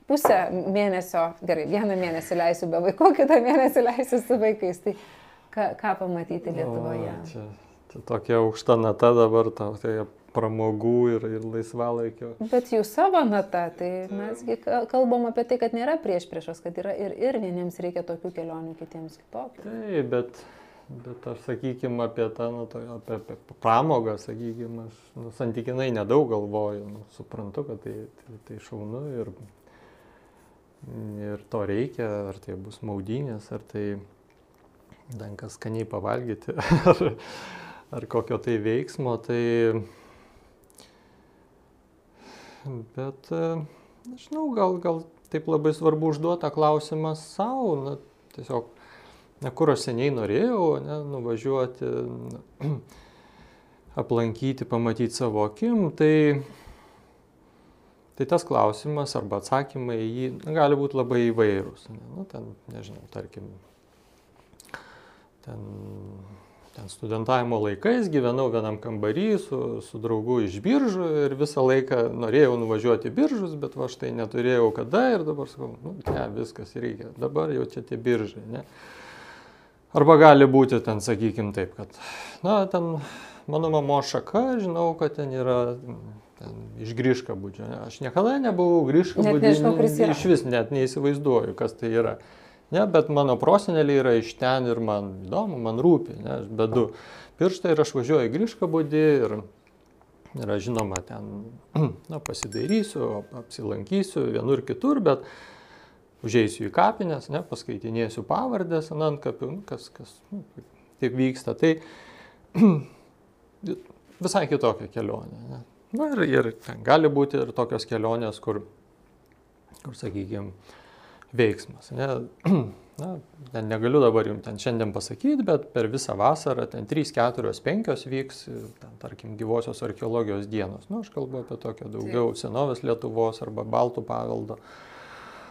Pusę mėnesio, gerai, vieną mėnesį leisiu be vaikų, kitą mėnesį leisiu su vaikais. Tai ką, ką pamatyti Lietuvoje? O, čia, čia tokia aukšta nata dabar, tau tai pramogų ir, ir laisvalaikio. Bet jų savo nata, tai mesgi ka- kalbam apie tai, kad nėra prieš priešos, kad yra ir, ir vieniems reikia tokių kelionių, kitiems kitokių. Taip, bet, bet aš, sakykime, apie tą, nu, to, apie, apie pramogą, sakykime, aš nu, santykinai nedaug galvoju, nu, suprantu, kad tai, tai, tai šaunu ir, ir to reikia, ar tai bus maudynės, ar tai dankas skaniai pavalgyti, (laughs) ar, ar kokio tai veiksmo, tai bet, e, nežinau, gal, gal taip labai svarbu užduoti tą klausimą savo, na, tiesiog Na, kur aš seniai norėjau ne, nuvažiuoti, (clears throat) aplankyti, pamatyti savo akim, tai, tai tas klausimas arba atsakymai į jį na, gali būti labai įvairūs. Nu, ten, nežinau, tarkim, ten ten studentavimo laikais gyvenau vienam kambarį su, su draugu iš biržų ir visą laiką norėjau nuvažiuoti biržus, bet va štai neturėjau kada ir dabar sakau, nu, ne, viskas reikia, dabar jau čia tie biržai, ne. Arba gali būti ten, sakykim taip, kad, na, ten mano mamo šaka, žinau, kad ten yra ten, iš grįžka būdžio. Aš niekada nebuvau grįžka būdžio, iš vis net neįsivaizduoju, kas tai yra. Ne, bet mano proseneliai yra iš ten ir man įdomu, man rūpi, ne, aš bedu pirštą ir aš važiuoju į grįžką būdį ir, ir aš žinoma ten (clears throat) na, pasidairysiu, apsilankysiu vienur kitur, bet užeisiu į kapines, ne, paskaitinėsiu pavardės ant kapių, nu, kas, kas nu, taip vyksta. Tai (clears throat) visai kitokia kelionė. Ne. Na ir, ir ten gali būti ir tokios kelionės, kur, kur sakykime, veiksmas. Ne? (clears throat) Na, negaliu dabar jums ten šiandien pasakyti, bet per visą vasarą ten 3, 4, 5 vyks, ten, tarkim, gyvosios archeologijos dienos. Na, nu, aš kalbu apie tokią daugiau senovės Lietuvos arba baltų paveldo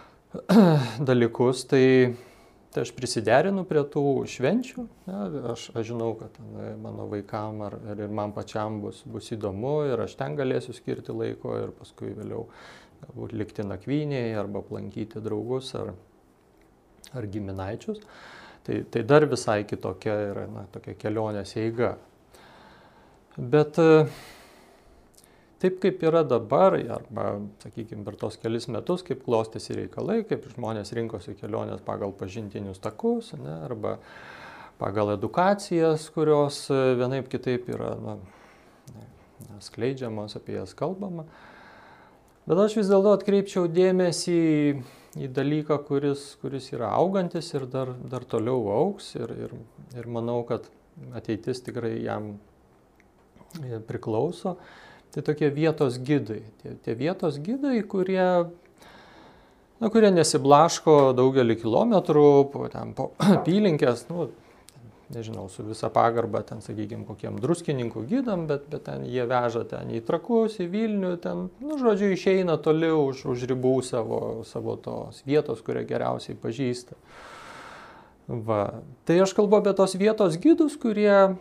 (clears throat) dalykus. Tai, tai aš prisiderinu prie tų švenčių. Ne? Aš, aš žinau, kad ten mano vaikam ar, ar ir man pačiam bus, bus įdomu ir aš ten galėsiu skirti laiko ir paskui vėliau galbūt likti nakvynėje arba aplankyti draugus ar, ar giminaičius. Tai, tai dar visai kitokia yra na, tokia kelionės eiga. Bet e, taip kaip yra dabar, arba, sakykime, per tos kelis metus, kaip klostėsi reikalai, kaip žmonės rinkosi kelionės pagal pažintinius takus, ne, arba pagal edukacijas, kurios e, vienaip kitaip yra na, skleidžiamos, apie jas kalbama. Bet aš vis dėlto atkreipčiau dėmesį į, į dalyką, kuris, kuris yra augantis ir dar, dar toliau auks ir, ir, ir manau, kad ateitis tikrai jam e, priklauso. Tai tokie vietos gidai. Tie, tie vietos gidai, kurie, na, kurie nesiblaško daugelį kilometrų, po, ten, po (clears throat) apylinkės, nu, nežinau, su visa pagarba ten, sakykime, kokiem druskininkų gydam, bet, bet ten jie veža ten į trakus, į Vilnių, ten, nu, žodžiu, išeina toliau už, už ribų savo, savo tos vietos, kurią geriausiai pažįsta. Va. Tai aš kalbu apie tos vietos gydus, kurie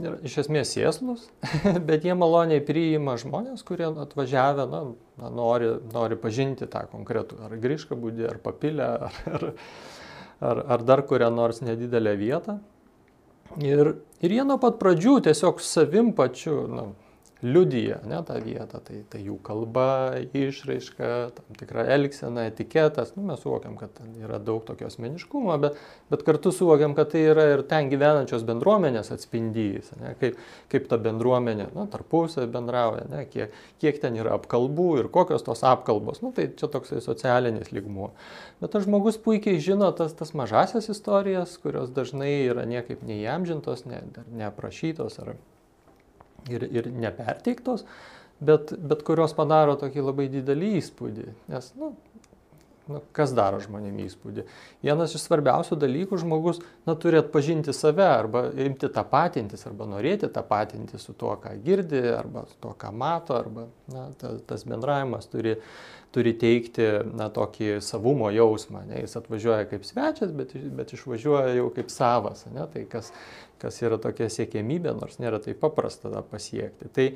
yra iš esmės sėslus, (laughs) bet jie maloniai priima žmonės, kurie atvažiavę, na, na, nori, nori pažinti tą konkretų, ar grįžką būdį, ar papilę, (laughs) ar, ar, ar, ar dar kurią nors nedidelę vietą. Ir, ir jie nuo pat pradžių tiesiog savim pačiu, nu, liudyja ne, tą vietą, tai, tai jų kalba, išraiška, tam tikra elgsena, etiketas, nu, mes suvokiam, kad ten yra daug tokio asmeniškumo, bet, bet kartu suvokiam, kad tai yra ir ten gyvenančios bendruomenės atspindys, ne, kaip, kaip ta bendruomenė nu, tarpusai bendrauja, ne, kiek, kiek ten yra apkalbų ir kokios tos apkalbos, nu, tai čia toksai socialinis lygmuo. Bet tas žmogus puikiai žino tas, tas mažasias istorijas, kurios dažnai yra niekaip neįamžintos, ne, neaprašytos ar ir, ir neperteiktos, bet, bet kurios padaro tokį labai didelį įspūdį. Nes, nu, nu, kas daro žmonėm įspūdį? Vienas iš svarbiausių dalykų žmogus na, turi atpažinti save arba imti tą patintis, arba norėti tą patinti su tuo, ką girdi, arba su tuo, ką mato, arba na, ta, tas bendravimas turi, turi teikti na, tokį savumo jausmą. Ne? Jis atvažiuoja kaip svečias, bet, bet išvažiuoja jau kaip savas. Ne? Tai kas, kas yra tokia siekėmybė, nors nėra taip paprasta tą pasiekti. Tai,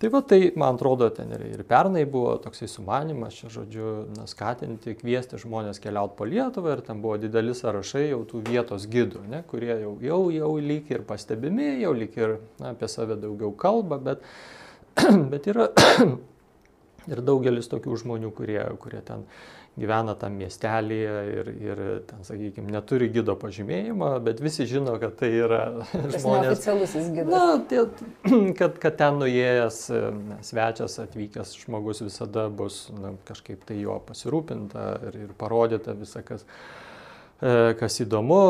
tai va tai, man atrodo, ten ir, ir pernai buvo toksai sumanimas, čia žodžiu, na, skatinti, kviesti žmonės keliauti po Lietuvą ir ten buvo dideli sąrašai jau tų vietos gidų, ne, kurie jau, jau, jau lyg ir pastebimi, jau lyg ir na, apie save daugiau kalba, bet, (clears throat) bet yra (clears throat) ir daugelis tokių žmonių, kurie, kurie ten gyvena tam miestelėje ir, ir ten, sakykime, neturi gido pažymėjimo, bet visi žino, kad tai yra (laughs) žmonės. Oficialusis gidas. Na, tai, (clears throat) kad, kad ten nuėjęs svečias atvykęs žmogus visada bus na, kažkaip tai jo pasirūpinta ir, ir parodyta visą, kas, e, kas įdomu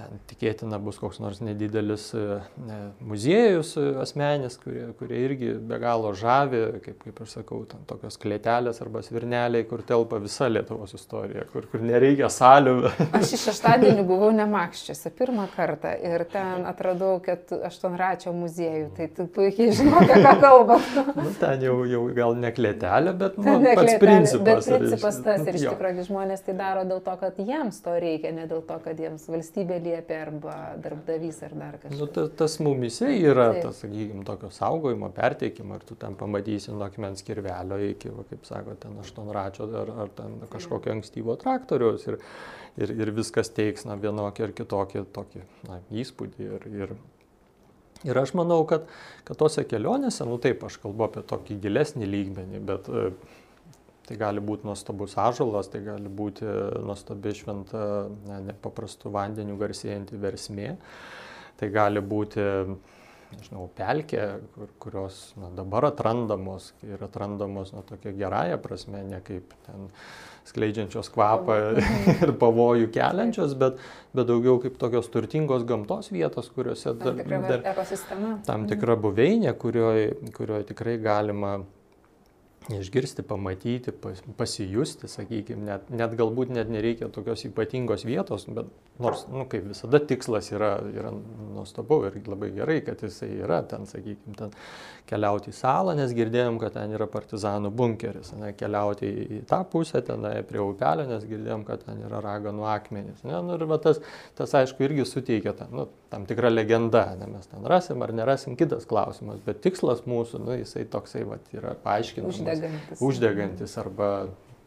ten tikėtina bus koks nors nedidelis e, ne, muziejus e, asmenis, kurie, kurie irgi be galo žavi, kaip, kaip aš sakau, ten tokios klėtelės arba svirneliai, kur telpa visa Lietuvos istorija, kur, kur nereikia salių. (laughs) Aš iš šeštadienį buvau Nemakščiuose pirmą kartą ir ten atradau, kad aštuonračio muziejų, tai tu puikiai žinai, apie ką kalbam. (laughs) nu, ten jau, jau gal ne klėtelė, bet nu, ne pats klėtelė, principas. Bet principas tas ir iš tikrųjų žmonės tai daro dėl to, kad jiems to reikia, ne dėl to, kad jiems valstybė liepia arba darbdavys ar dar kažkas. Nu, tas, tas mumise yra, Taip. tas, sakykime, tokio saugojimo, perteikimo, ir tu ten pamatysi nuo akmens kirvelio iki, va, kaip sako, ten aštuonračio ar, ar ten kažkokio ankstyvo traktoriaus ir, ir, ir viskas teiks, na, vienokį ar kitokį tokį, na, įspūdį. Ir, ir, ir aš manau, kad, kad tose kelionėse, nu taip, aš kalbu apie tokį gilesnį lygmenį, bet Tai gali būti nuostabus ažalas, tai gali būti nuostabi šventa, ne, nepaprastų vandenių garsėjanti versmė, tai gali būti, nežinau, pelkė, kur, kurios na, dabar atrandamos ir atrandamos na, tokia gerąją prasme, ne kaip ten skleidžiančios kvapą (laughs) ir pavojų keliančios, bet, bet daugiau kaip tokios turtingos gamtos vietos, kuriuose tam tikra, dar, tam tikra buveinė, kurioje kurioj tikrai galima išgirsti, pamatyti, pas, pasijusti, sakykime, net, net galbūt net nereikia tokios ypatingos vietos, bet nors, nu, kaip visada, tikslas yra, yra nuostabu ir labai gerai, kad jisai yra ten, sakykime, ten keliauti į salą, nes girdėjom, kad ten yra partizanų bunkeris, ne, keliauti į tą pusę, ten prie upelio, nes girdėjom, kad ten yra raganų akmenys. Ne, nu, ir tas, tas, aišku, irgi suteikia tą, nu, tam tikrą legendą, ne, mes ten rasim ar nerasim, kitas klausimas, bet tikslas mūsų, nu, jisai toksai va, yra paaiškinamas uždegantis, uždegantis arba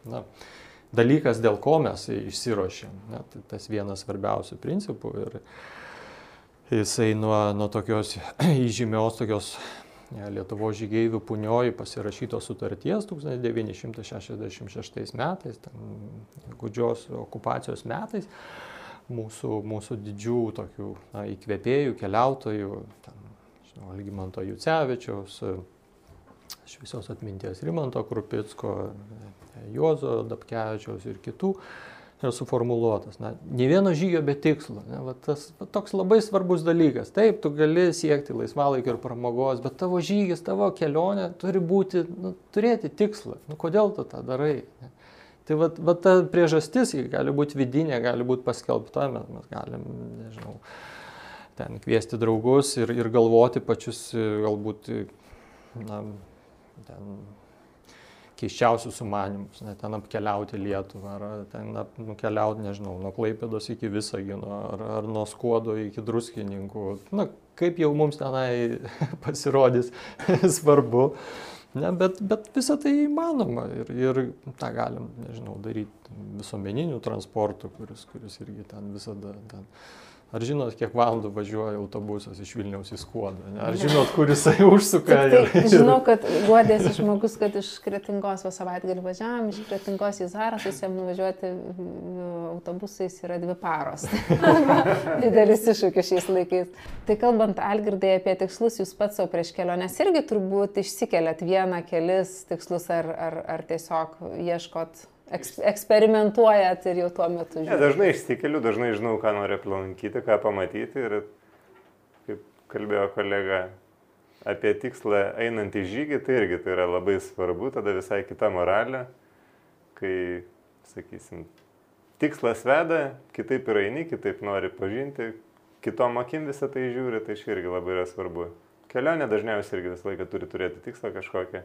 na, dalykas, dėl ko mes išsirošėm. Ne, tai tas vienas svarbiausių principų. Ir jisai nuo, nuo tokios (clears throat) įžymios tokios Lietuvo žygeivių punioji pasirašytos sutarties 1966 metais, gudžios okupacijos metais, mūsų, mūsų didžių tokių na, įkvėpėjų, keliautojų, ten, žinau, Algymanto Jucevičiaus, šviesios atminties Rimanto Krupicko, Juozo Dabkevičiaus ir kitų yra suformuluotas. Na, ne vieno žygio be tikslo. Ne, va, tas va, toks labai svarbus dalykas. Taip, tu gali siekti laisvalaikio ir pramogos, bet tavo žygis, tavo kelionė turi būti, nu, turėti tikslą. Nu, kodėl tu tą darai? Ne? Tai va, va ta priežastis gali būti vidinė, gali būti paskelbta, mes, mes galim, nežinau, ten kviesti draugus ir, ir galvoti pačius galbūt na, ten keiščiausius sumanimus, ne, ten apkeliauti Lietuvą, ar ten nukeliauti, nežinau, nuo Klaipėdos iki Visagino, ar, ar nuo Skuodo iki Druskininkų. Na, kaip jau mums tenai (laughs) pasirodys (laughs) svarbu. Ne, bet, bet visą tai įmanoma ir, ir tą galim, nežinau, daryti visuomeniniu transportu, kuris, kuris irgi ten visada ten Ar žinot, kiek valandų važiuoja autobusas iš Vilniaus į Skuodą? Ne? Ar žinot, kur jisai užsuka? Tai, tai, žinau, kad guodėsi žmogus, kad iš Kretingos va savaitgalį važiavam, iš Kretingos į Zarasus jam nuvažiuoti autobusais yra dvi paros. (laughs) Didelis iššūkis šiais laikais. Tai kalbant, Algirdai, apie tikslus, jūs pats savo prieš keliones irgi turbūt išsikeliat vieną, kelis tikslus ar, ar, ar tiesiog ieškot eks, eksperimentuojat ir jau tuo metu? Ne, dažnai išsikeliu, dažnai žinau, ką noriu aplankyti, ką pamatyti ir kaip kalbėjo kolega apie tikslą einant į žygį, tai irgi tai yra labai svarbu, tada visai kita moralė, kai, sakysim, tikslas veda, kitaip ir eini, kitaip nori pažinti, kitom akim visą tai žiūri, tai čia irgi labai yra svarbu. Kelionė dažniausiai irgi visą laiką turi turėti tikslą kažkokią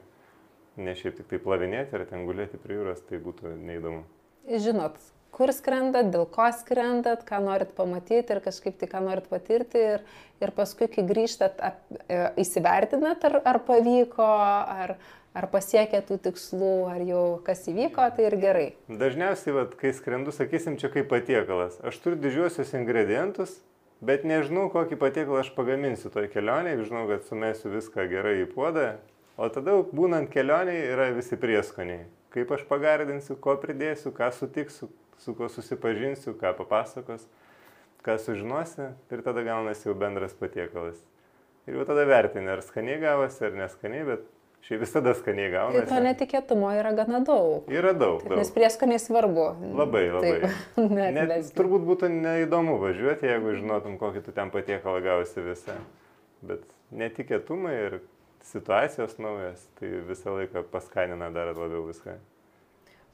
ne šiaip tik tai plavinėti ar ten gulėti prie jūros, tai būtų neįdomu. Žinot, kur skrendat, dėl ko skrendat, ką norit pamatyti ir kažkaip tai ką norit patirti ir, ir paskui, kai grįžtat, ap, e, įsivertinat, ar, ar pavyko, ar, ar pasiekė tų tikslų, ar jau kas įvyko, tai ir gerai. Dažniausiai, vat, kai skrendu, sakysim, čia kaip patiekalas. Aš turiu didžiuosius ingredientus, bet nežinau, kokį patiekalą aš pagaminsiu toj kelionėje, žinau, kad sumesiu viską gerai į puodą, O tada būnant kelioniai yra visi prieskoniai. Kaip aš pagardinsiu, ko pridėsiu, ką sutiksiu, su kuo susipažinsiu, ką papasakos, ką sužinosi ir tada gaunasi jau bendras patiekalas. Ir jau tada vertini, ar skaniai gavosi, ar neskaniai, bet šiaip visada skaniai gaunasi. Tai to netikėtumo yra gana daug. Yra daug. Taip, daug. Nes prieskoniai svarbu. Labai, labai. (laughs) Net, Net turbūt būtų neįdomu važiuoti, jeigu žinotum, kokį tu ten patiekalą gausi visą. Bet netikėtumai ir situacijos naujas, tai visą laiką paskanina dar labiau viską.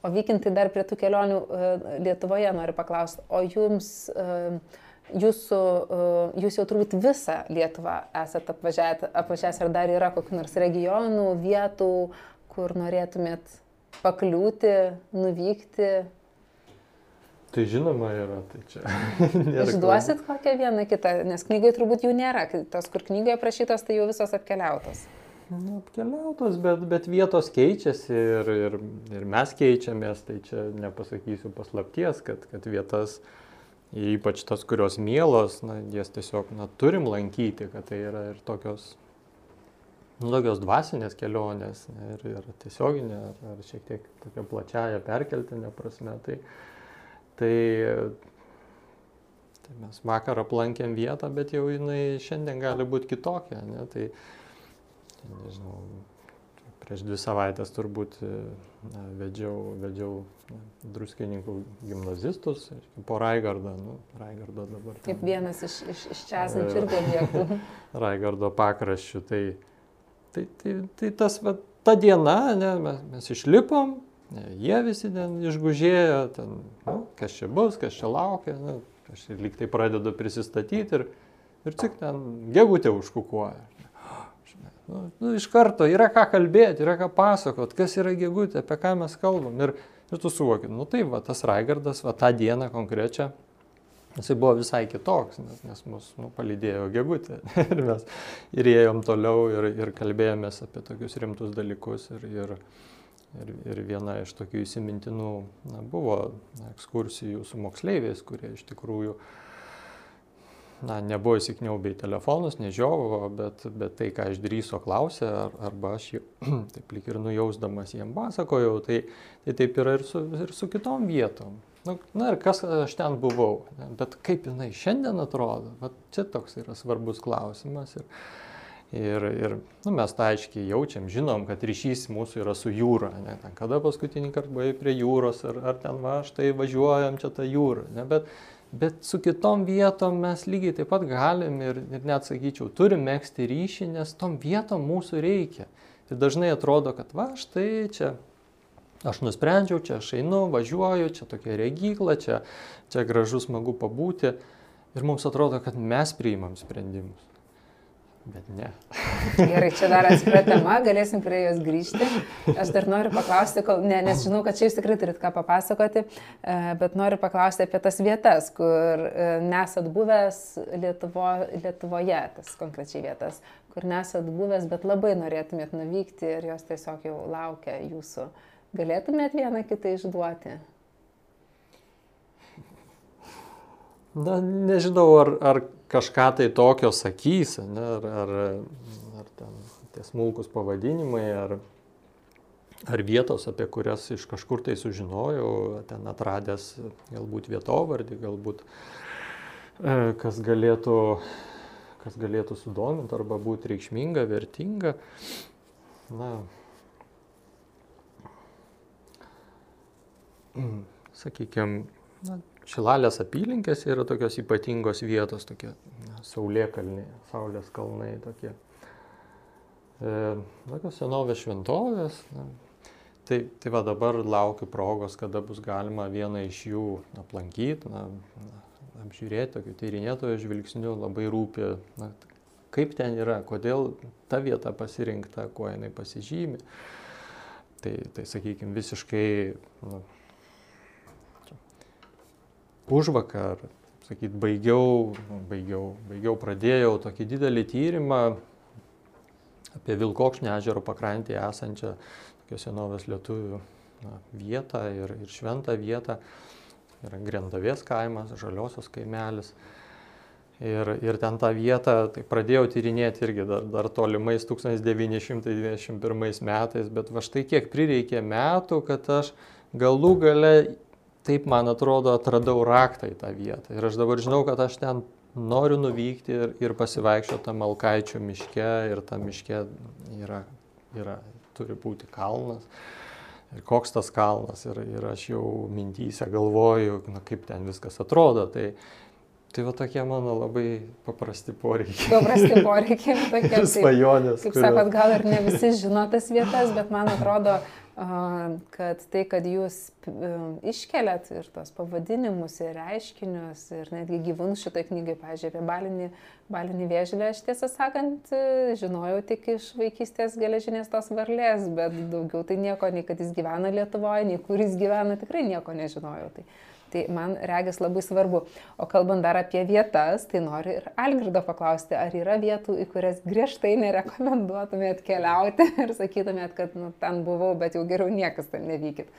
O vykintai dar prie tų kelionių e, Lietuvoje noriu paklausti, o jums, e, jūsų, e, jūs jau turbūt visą Lietuvą esate apvažiavęs, ar dar yra kokių nors regionų, vietų, kur norėtumėt pakliūti, nuvykti? Tai žinoma yra, tai čia. (laughs) Išduosit kokią vieną kitą, nes knygai turbūt jų nėra, tos, kur knygoje prašytos, tai jau visos apkeliautos. Nu, apkeliautos, bet, bet vietos keičiasi ir, ir, ir mes keičiamės, tai čia nepasakysiu paslapties, kad, kad vietas, ypač tas, kurios mielos, na, jas tiesiog na, turim lankyti, kad tai yra ir tokios nu, tokios dvasinės kelionės ir, ir tiesioginė, ar, ar šiek tiek tokia plačiaja perkeltinė prasme. Tai, tai, tai mes vakar aplankėm vietą, bet jau jinai šiandien gali būti kitokia. Ne? Tai, tai nežinau, prieš dvi savaitės turbūt na, vedžiau, vedžiau na, druskininkų gimnazistus po Raigardą. Nu, Raigardo dabar. Ten, Kaip vienas iš, iš, iš čia esančių irgi objektų. (laughs) Raigardo pakraščių. Tai, Tai, tai, tai tas, va, ta diena, ne, mes, mes išlipom, jie visi ten išgužėjo, ten, nu, kas čia bus, kas čia laukia, nu, aš ir lyg tai pradedu prisistatyti ir, ir tik ten gegutė užkukuoja. Nu, nu, iš karto yra ką kalbėti, yra ką pasakot, kas yra gegutė, apie ką mes kalbam. Ir, ir tu suvoki, nu tai va, tas Raigardas, va, tą dieną konkrečią Jisai buvo visai kitoks, nes, nes mus nu, palydėjo gegutė. (laughs) ir mes ir ėjom toliau ir, ir kalbėjomės apie tokius rimtus dalykus. Ir, ir, ir, ir viena iš tokių įsimintinų na, buvo ekskursijų su moksleiviais, kurie iš tikrųjų na, nebuvo įsikniaubę į telefonus, nežiovo, bet, bet tai, ką išdryso klausė, ar, arba aš jau (clears throat) taip lik ir nujausdamas jiem pasakojau, tai, tai taip yra ir su, ir su kitom vietom. Nu, na ir kas aš ten buvau, ne? bet kaip jinai šiandien atrodo, va, čia toks yra svarbus klausimas. Ir, ir, ir nu, mes tą aiškiai jaučiam, žinom, kad ryšys mūsų yra su jūra. Ne? Ten, kada paskutinį kartą buvai prie jūros, ar, ar ten va, štai važiuojam čia tą jūrą. Ne? Bet, bet su kitom vietom mes lygiai taip pat galim ir, ir net sakyčiau, turim mėgsti ryšį, nes tom vietom mūsų reikia. Ir dažnai atrodo, kad va, štai čia Aš nusprendžiau, čia aš einu, važiuoju, čia tokia regykla, čia, čia gražu smagu pabūti. Ir mums atrodo, kad mes priimam sprendimus. Bet ne. Gerai, čia dar atskira tema, galėsim prie jos grįžti. Aš dar noriu paklausti, kol, ne, nes žinau, kad čia jūs tikrai turit ką papasakoti, e, bet noriu paklausti apie tas vietas, kur e, nesat buvęs Lietuvo, Lietuvoje, tas konkrečiai vietas, kur nesat buvęs, bet labai norėtumėt nuvykti ir jos tiesiog jau laukia jūsų. Galėtumėt vieną kitą išduoti? Na, nežinau, ar, ar kažką tai tokio sakys, ne, ar, ar, ar ten tie smulkus pavadinimai, ar, ar vietos, apie kurias iš kažkur tai sužinojau, ten atradęs galbūt vietovardį, galbūt e, kas galėtų, kas galėtų sudominti arba būti reikšminga, vertinga. Na, sakykime, Šilalės apylinkės yra tokios ypatingos vietos, tokie saulėkalniai, saulės kalnai tokie. E, tokios senovės šventovės. Na, tai, tai va dabar laukiu progos, kada bus galima vieną iš jų aplankyti, na, apžiūrėti, tokių tyrinėtojų žvilgsnių labai rūpi, na, kaip ten yra, kodėl ta vieta pasirinkta, kuo jinai pasižymi. Tai, tai sakykime, visiškai na, už vakar, sakyt, baigiau, nu, baigiau, baigiau, pradėjau tokį didelį tyrimą apie Vilkokšnio ežero pakrantėje esančią tokios senovės lietuvių na, vietą ir, ir šventą vietą. Yra Grendavės kaimas, žaliosios kaimelis. Ir, ir ten tą vietą tai pradėjau tyrinėti irgi dar, dar tolimais 1921 metais, bet va štai kiek prireikė metų, kad aš galų gale taip, man atrodo, atradau raktą į tą vietą. Ir aš dabar žinau, kad aš ten noriu nuvykti ir, ir pasivaikščioti tam Alkaičio miške ir tam miške yra, yra, turi būti kalnas. Ir koks tas kalnas ir, ir aš jau mintyse galvoju, na, kaip ten viskas atrodo. Tai, Tai va tokie mano labai paprasti poreikiai. Paprasti (laughs) poreikiai, tokie svajonės. Kaip, kaip sakot, gal ir ne visi žino tas vietas, bet man atrodo, kad tai, kad jūs iškeliat ir tos pavadinimus, ir reiškinius, ir netgi gyvūnus šitoj knygai, pažiūrėjau, apie balinį, balinį vėžlę, aš tiesą sakant, žinojau tik iš vaikystės geležinės tos varlės, bet daugiau tai nieko, nei kad jis gyvena Lietuvoje, nei kur jis gyvena, tikrai nieko nežinojau. Tai, Tai man regis labai svarbu. O kalbant dar apie vietas, tai noriu ir Algirdo paklausti, ar yra vietų, į kurias griežtai nerekomenduotumėt keliauti (laughs) ir sakytumėt, kad nu, ten buvau, bet jau geriau niekas ten nevykit.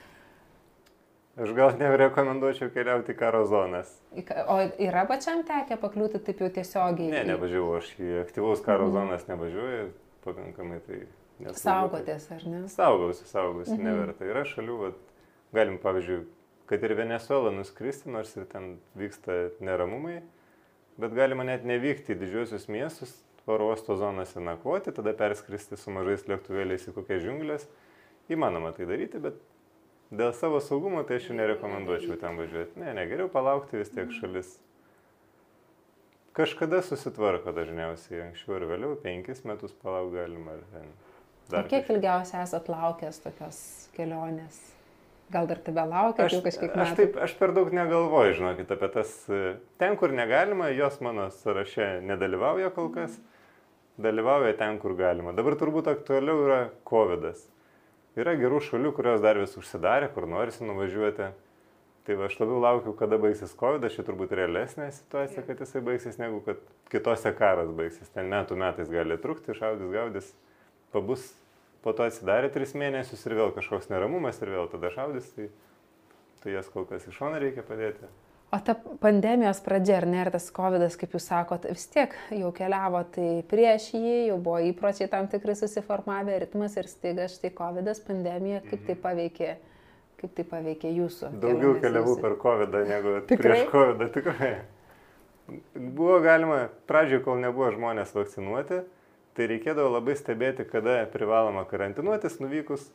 Aš gal nerekomenduočiau keliauti į karo zonas. O yra pačiam tekę pakliūti taip jau tiesiogiai? Ne, nevažiavau, aš į aktyvaus karo mhm. zonas nevažiuoju, pakankamai tai nesaugotis. Saugotės, ar ne? Saugausi, saugausi, mhm. neverta. Yra šalių, vat, galim, pavyzdžiui, kad ir Venezuela nuskristi, nors ir ten vyksta neramumai, bet galima net nevykti į didžiuosius miestus, oro uosto zonose nakvoti, tada perskristi su mažais lėktuvėliais į kokias džiunglės. Įmanoma tai daryti, bet dėl savo saugumo tai aš jau nerekomenduočiau ten važiuoti. Ne, ne, geriau palaukti vis tiek šalis. Kažkada susitvarko dažniausiai, anksčiau ir vėliau, penkis metus palauk galima. Dar o kiek kažkaip. ilgiausiai esat laukęs tokios kelionės? Gal dar tebe laukia, aš jau kažkiek metų. Aš, taip, aš per daug negalvoju, žinokit, apie tas. Ten, kur negalima, jos mano sąraše nedalyvauja kol kas. Dalyvauja ten, kur galima. Dabar turbūt aktualiau yra COVID. -as. Yra gerų šalių, kurios dar vis užsidarė, kur norisi nuvažiuoti. Tai va, aš labiau laukiu, kada baigsis COVID, aš čia turbūt realesnė situacija, kad jisai baigsis, negu kad kitose karas baigsis. Ten metų metais gali trukti, šaudys, gaudys, pabus po to atsidarė tris mėnesius ir vėl kažkoks neramumas ir vėl tada šaudys, tai, tai jas kol kas iš šono reikia padėti. O ta pandemijos pradžia, ar ne, ir tas COVID, kaip jūs sakot, vis tiek jau keliavo, tai prieš jį jau buvo įpročiai tam tikrai susiformavę, ritmas ir staiga štai COVID, pandemija, kaip tai mhm. paveikė, kaip tai paveikė jūsų? Daugiau keliavau per COVID negu tikrai? prieš COVID, tikrai. Buvo galima, pradžioje, kol nebuvo žmonės vakcinuoti, tai reikėdavo labai stebėti, kada privaloma karantinuotis nuvykus,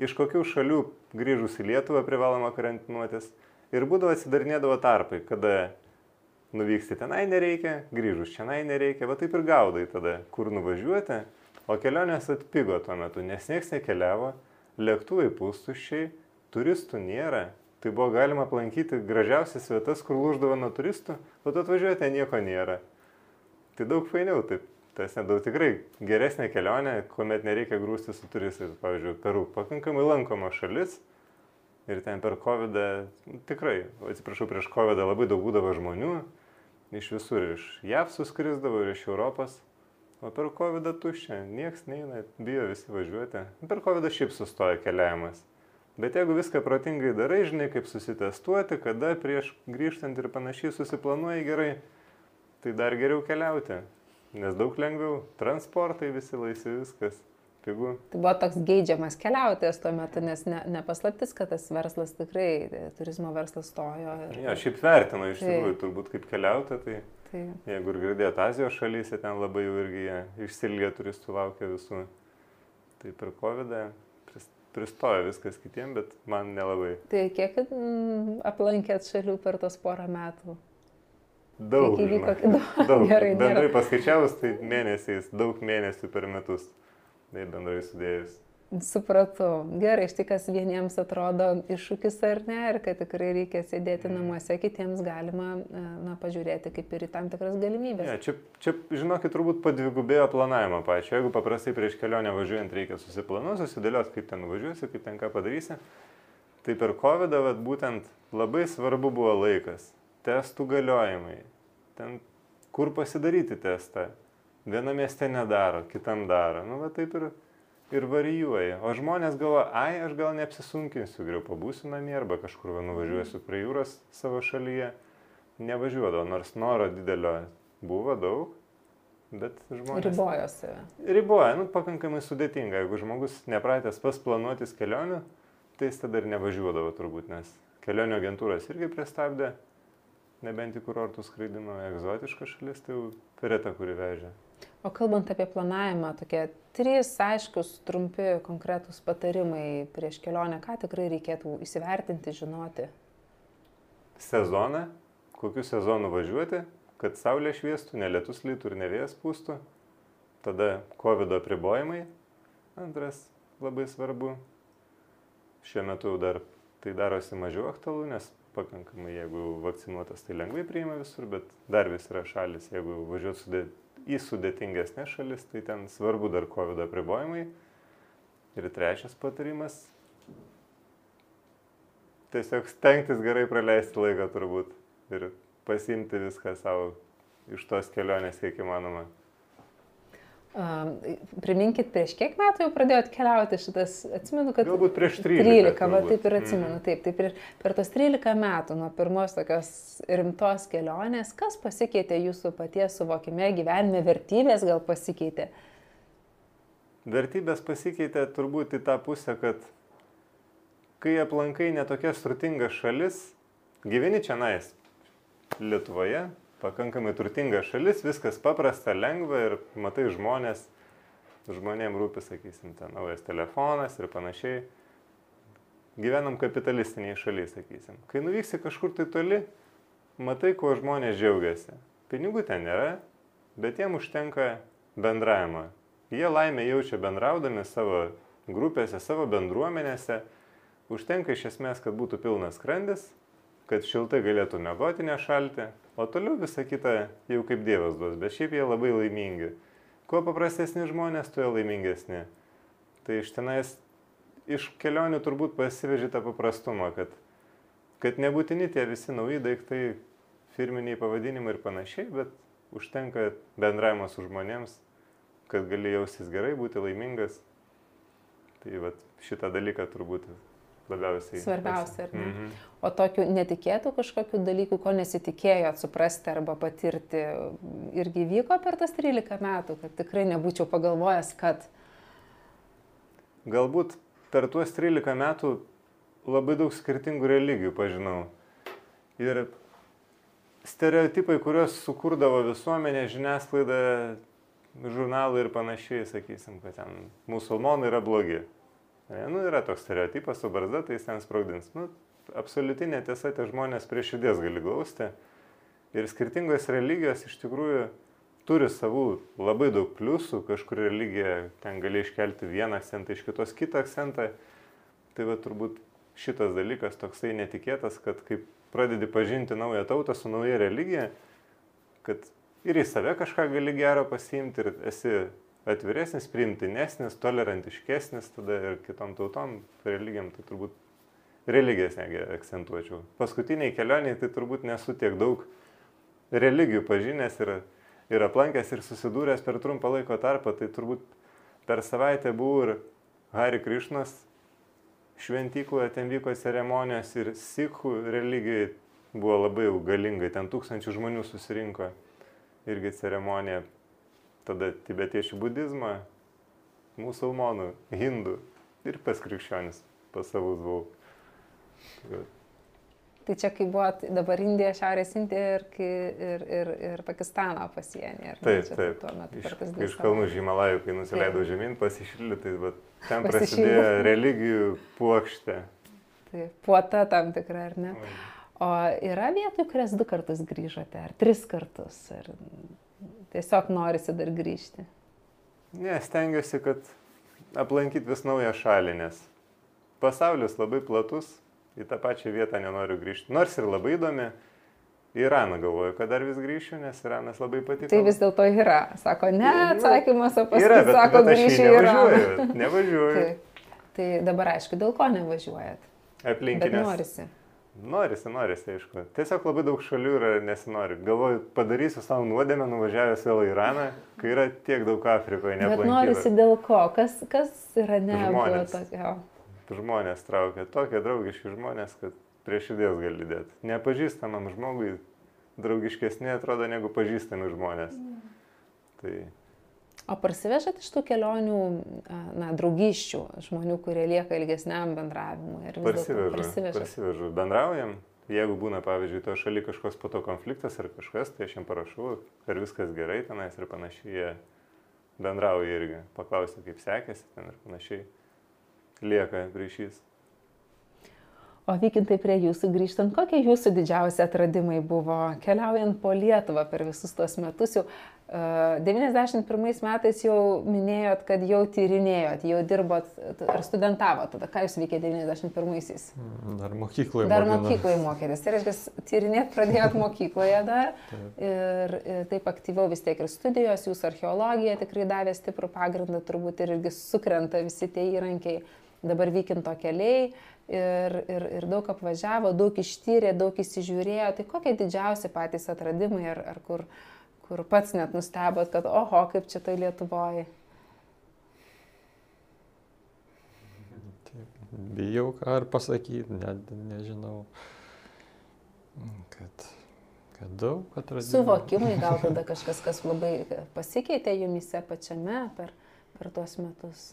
iš kokių šalių grįžus į Lietuvą privaloma karantinuotis. Ir būdavo atsidarinėdavo tarpai, kada nuvyksti tenai nereikia, grįžus čia nereikia, va taip ir gaudai tada, kur nuvažiuoti. O kelionės atpigo tuo metu, nes nieks nekeliavo, lėktuvai pustuščiai, turistų nėra. Tai buvo galima aplankyti gražiausias vietas, kur lūždavo nuo turistų, o tu atvažiuoji, ten nieko nėra. Tai daug fainiau taip tas nedaug tikrai geresnė kelionė, kuomet nereikia grūsti su turistais. Pavyzdžiui, Peru pakankamai lankoma šalis ir ten per COVID, tikrai, atsiprašau, prieš COVID labai daug būdavo žmonių, iš visur, iš JAV suskrisdavo ir iš Europos. O per COVID tuščia, nieks neina, bijo visi važiuoti. Per COVID šiaip sustoja keliavimas. Bet jeigu viską protingai darai, žinai, kaip susitestuoti, kada prieš grįžtant ir panašiai susiplanuoji gerai, tai dar geriau keliauti nes daug lengviau, transportai visi laisvi, viskas. Pigu. Tai buvo toks geidžiamas keliautojas tuo metu, nes ne, nepaslaptis, kad tas verslas tikrai, turizmo verslas stojo. Ir... Ja, šiaip vertinu iš tai. tikrųjų, turbūt kaip keliautoja, tai, tai jeigu ir girdėt Azijos šalyse, ten labai jau irgi išsilgė turistų laukia visų. Tai per COVID pristojo viskas kitiem, bet man nelabai. Tai kiek mm, aplankėt šalių per tos porą metų? Daug. Įvyko, daug. (laughs) Gerai, bendrai nėra. paskaičiavus, tai mėnesiais, daug mėnesių per metus. Tai bendrai sudėjus. Supratau. Gerai, štai kas vieniems atrodo iššūkis ar ne, ir kad tikrai reikia sėdėti mm. namuose, kitiems galima e, na, pažiūrėti kaip ir į tam tikras galimybės. Ja, čia, čia, žinokit, turbūt padvigubėjo planavimą pačią. Jeigu paprastai prieš kelionę važiuojant reikia susiplanuoti, susidėlioti, kaip ten važiuosi, kaip ten ką padarysi, tai per COVID būtent labai svarbu buvo laikas testų galiojimai. Ten kur pasidaryti testą. Viena mieste nedaro, kitam daro. Nu, va taip ir, ir varijuoja. O žmonės galvoja, ai, aš gal neapsisunkinsiu, geriau pabūsiu namie arba kažkur va, nuvažiuosiu prie jūros savo šalyje. Nevažiuodavo, nors noro didelio buvo daug, bet žmonės. Ribojo save. Riboja, nu, pakankamai sudėtinga. Jeigu žmogus nepratęs pas planuotis kelionių, tai jis tada ir nevažiuodavo turbūt, nes kelionių agentūros irgi pristabdė nebent į kurortų skraidino egzotiškas šalis, tai jau reta, kuri vežė. O kalbant apie planavimą, tokie trys aiškus, trumpi, konkretūs patarimai prieš kelionę, ką tikrai reikėtų įsivertinti, žinoti? Sezoną, kokiu sezonu važiuoti, kad saulė šviestų, nelietus lytų ir nevėjas pūstų. Tada COVID apribojimai, antras labai svarbu. Šiuo metu dar tai darosi mažiau aktualu, nes pakankamai, jeigu vakcinuotas, tai lengvai priima visur, bet dar vis yra šalis, jeigu važiuot sudėt, į sudėtingesnės šalis, tai ten svarbu dar COVID apribojimai. Ir trečias patarimas tiesiog stengtis gerai praleisti laiką turbūt ir pasimti viską savo iš tos kelionės kiek įmanoma. Um, priminkit, prieš kiek metų jau pradėjot keliauti šitas, atsimenu, kad... Galbūt prieš 13. 13, va taip ir atsimenu, mm. taip, taip per, per tos 13 metų nuo pirmos tokios rimtos kelionės, kas pasikeitė jūsų paties suvokime, gyvenime, vertybės gal pasikeitė? Vertybės pasikeitė turbūt į tą pusę, kad kai aplankai netokia turtinga šalis, gyveni čia nais Lietuvoje, pakankamai turtinga šalis, viskas paprasta, lengva ir matai žmonės, žmonėm rūpi, sakysim, ten naujas telefonas ir panašiai. Gyvenam kapitalistiniai šaliai, sakysim. Kai nuvyksi kažkur tai toli, matai, kuo žmonės džiaugiasi. Pinigų ten nėra, bet jiem užtenka bendravimo. Jie laimę jaučia bendraudami savo grupėse, savo bendruomenėse Užtenka iš esmės, kad būtų pilnas skrandis, kad šiltai galėtų mėgoti nešalti, o toliau visa kita jau kaip Dievas duos, bet šiaip jie labai laimingi. Kuo paprastesni žmonės, tuo laimingesni. Tai iš tenais, iš kelionių turbūt pasiveži tą paprastumą, kad, kad nebūtini tie visi nauji daiktai, firminiai pavadinimai ir panašiai, bet užtenka bendravimo su žmonėms, kad gali jaustis gerai, būti laimingas. Tai vat, šitą dalyką turbūt labiausiai. Svarbiausia, ar ne? Mm -hmm. O tokių netikėtų kažkokių dalykų, ko nesitikėjot suprasti arba patirti, irgi vyko per tas 13 metų, kad tikrai nebūčiau pagalvojęs, kad... Galbūt per tuos 13 metų labai daug skirtingų religijų pažinau. Ir stereotipai, kuriuos sukurdavo visuomenė, žiniasklaida, žurnalai ir panašiai, sakysim, kad ten musulmonai yra blogi. Ne, nu, yra toks stereotipas su barzda, tai jis ten sprogdins. Nu, absoliuti netiesa, tie žmonės prie širdies gali glausti. Ir skirtingos religijos iš tikrųjų turi savų labai daug pliusų, kažkur religija ten gali iškelti vieną akcentą, iš kitos kitą akcentą. Tai va turbūt šitas dalykas toksai netikėtas, kad kaip pradedi pažinti naują tautą su nauja religija, kad ir į save kažką gali gero pasiimti ir esi atviresnis, priimtinesnis, tolerantiškesnis tada ir kitom tautom, religijom, tai turbūt religijas negi akcentuočiau. Paskutiniai kelioniai tai turbūt nesu tiek daug religijų pažinęs ir, ir aplankęs ir susidūręs per trumpą laiko tarpą, tai turbūt per savaitę buvau ir Hari Krišnas šventykloje, ten vyko ceremonijos ir Sikhų religijai buvo labai galingai, ten tūkstančių žmonių susirinko irgi ceremonija tada tibetiečių budizmą, musulmonų, hindų ir pas krikščionis, pas savus buvau. Tai, tai čia kaip buvo dabar Indija, Šiaurės Indija ir, ir, ir, ir Pakistano pasienė. Taip, taip. Tuo metu iš, iš kalnų Žimalajų, kai nusileidau žemyn pasišildyti, tai va, ten prasidėjo religijų puokštė. Tai puota tam tikra, ar ne? O yra vietų, kurias du kartus grįžote, ar tris kartus? Ar tiesiog norisi dar grįžti? Ne, stengiuosi, kad aplankyti vis naują šalį, nes pasaulis labai platus, į tą pačią vietą nenoriu grįžti. Nors ir labai įdomi, Iraną galvoju, kad dar vis grįšiu, nes Iranas labai patiko. Tai vis dėlto yra. Sako, ne, atsakymas, o paskui yra, bet, sako, grįšiu į Iraną. (laughs) Nevažiuoju. tai, tai dabar aišku, dėl ko nevažiuojat? Aplinkinės. Bet norisi. Norisi, norisi, aišku. Tiesiog labai daug šalių yra nesinori. Galvoju, padarysiu savo nuodėmę, nuvažiavęs vėl į Iraną, kai yra tiek daug Afrikoje? Bet norisi dėl ko? Kas, kas yra ne? Žmonės. Tokio? Žmonės traukia. Tokie draugiški žmonės, kad prie širdies gali dėti. Nepažįstamam žmogui draugiškesni atrodo negu pažįstami žmonės. Mm. Tai O parsivežat iš tų kelionių, na, draugyščių, žmonių, kurie lieka ilgesniam bendravimui? Parsivežu, parsivežu. Bendraujam. Jeigu būna, pavyzdžiui, to šaly kažkoks po to konfliktas ar kažkas, tai aš jam parašau, ar viskas gerai tenais ir panašiai. Jie bendrauja irgi, paklausia, kaip sekėsi ten ir panašiai. Lieka ryšys. O vykintai prie jūsų grįžtant, kokie jūsų didžiausi atradimai buvo keliaujant po Lietuvą per visus tuos metus? Jau 91 metais jau minėjot, kad jau tyrinėjot, jau dirbot ar studentavot, tada ką jūs veikėte 91-aisiais? Mm, dar mokykloje. Dar mokykloje mokėtės. Tai reiškia, tyrinėt pradėjot mokykloje dar taip. Ir, ir taip aktyviau vis tiek ir studijos, jūsų archeologija tikrai davė stiprų pagrindą, turbūt ir irgi sukrenta visi tie įrankiai. dabar vykinto keliai ir, ir, ir daug apvažiavo, daug ištyrė, daug įsižiūrėjo. Tai kokie didžiausi patys atradimai, ar, ar kur, kur pats net nustebot, kad oho, kaip čia tai Lietuvoje. Bijau ką ar pasakyti, net nežinau, kad, kad daug atradimų. Suvokimai gal tada kažkas, kas labai pasikeitė jumise pačiame per, per tuos metus.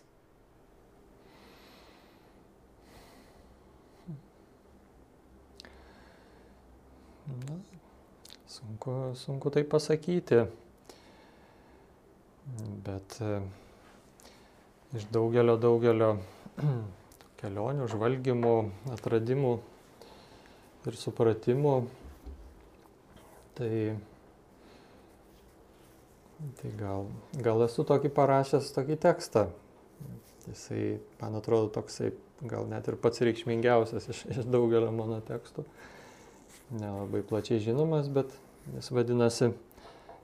Na, sunku, sunku tai pasakyti. Bet e, iš daugelio, daugelio (clears throat) kelionių, žvalgymų, atradimų ir supratimų, tai, tai gal, gal esu tokį parašęs tokį tekstą. Jisai, man atrodo, toksai gal net ir pats reikšmingiausias iš, iš daugelio mano tekstų nelabai plačiai žinomas, bet jis vadinasi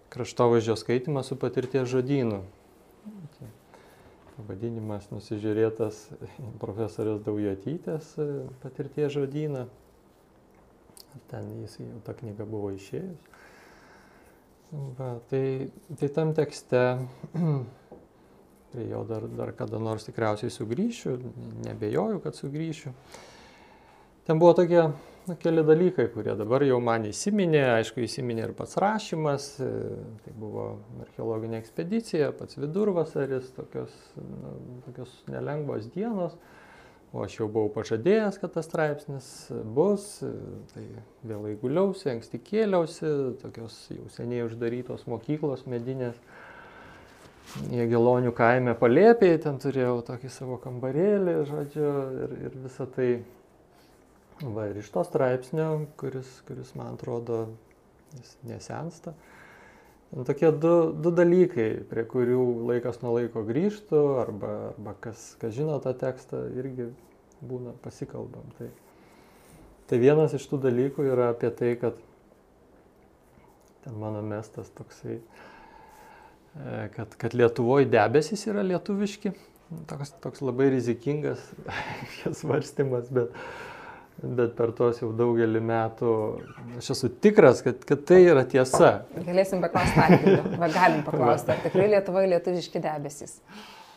kraštovaizdžio skaitimas su patirties žodynu. Pavadinimas nusižiūrėtas profesorės Daujotytės e, patirties žodyną. Ten jis jau ta knyga buvo išėjus. Va, tai, tai tam tekste, (clears throat) prie jo dar, dar kada nors tikriausiai sugrįšiu, nebejoju, kad sugrįšiu. Ten buvo tokie na, keli dalykai, kurie dabar jau man įsiminė, aišku, įsiminė ir pats rašymas, e, tai buvo archeologinė ekspedicija, pats vidurvasaris, tokios, na, tokios nelengvos dienos, o aš jau buvau pažadėjęs, kad tas straipsnis bus, e, tai vėlai guliausi, anksti kėliausi, tokios jau seniai uždarytos mokyklos medinės. Jėgelonių kaime palėpiai, ten turėjau tokį savo kambarėlį, žodžiu, ir, ir visą tai Va ir iš to straipsnio, kuris, kuris man atrodo nesensta, tokie du, du dalykai, prie kurių laikas nuo laiko grįžtų, arba, arba kas, kas žino tą tekstą, irgi būna pasikalbam. Tai, tai vienas iš tų dalykų yra apie tai, kad ten mano mestas toksai, e, kad, kad Lietuvoje debesis yra lietuviški. Toks, toks labai rizikingas (laughs) svarstymas, bet, bet per tuos jau daugelį metų aš esu tikras, kad, kad tai yra tiesa. Galėsim paklausti va galim paklausti, ar tikrai Lietuvoje lietuviški debesis.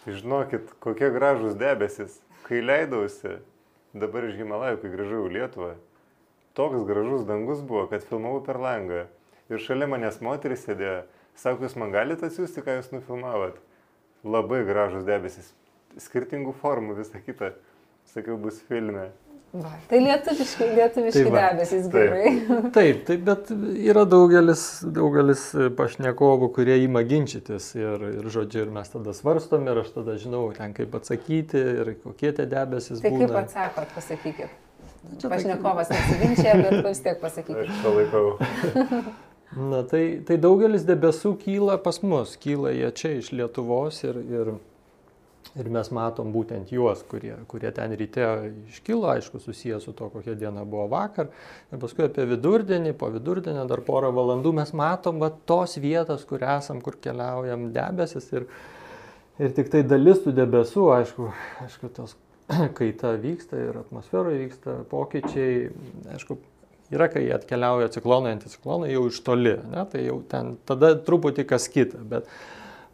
Tai žinokit, kokie gražus debesis. Kai leidausi, dabar iš Himalajų, kai grįžau į Lietuvą, toks gražus dangus buvo, kad filmavau per langą. Ir šalia manęs moteris sėdėjo, sako, jūs man galite atsiųsti, ką jūs nufilmavot. Labai gražus debesis, skirtingų formų, visą kitą. Sakiau, bus filme. Va, tai lietuviški, lietuviški tai va, debesys gerai. (laughs) Taip, taip, taip, bet yra daugelis, daugelis pašnekovų, kurie įma ginčytis ir, ir žodžiu, ir mes tada svarstom ir aš tada žinau, ten kaip atsakyti ir kokie tie debesys. Tai būna. kaip atsakot, pasakykit. Čia Pašnekovas nesiginčia, bet vis tiek pasakykit. Aš palaikau. Na tai, tai daugelis debesų kyla pas mus, kyla jie čia iš Lietuvos ir, ir Ir mes matom būtent juos, kurie, kurie ten ryte iškilo, aišku, susijęs su to, kokia diena buvo vakar. Ir paskui apie vidurdienį, po vidurdienio dar porą valandų mes matom va, tos vietos, kur esam, kur keliaujam debesis. Ir, ir tik tai dalis tų debesų, aišku, aišku tos (clears throat) kaita vyksta ir atmosferoje vyksta pokyčiai. Aišku, yra, kai atkeliauja ciklonai, anticiklonai jau iš toli, ne, tai jau ten tada truputį kas kita. Bet,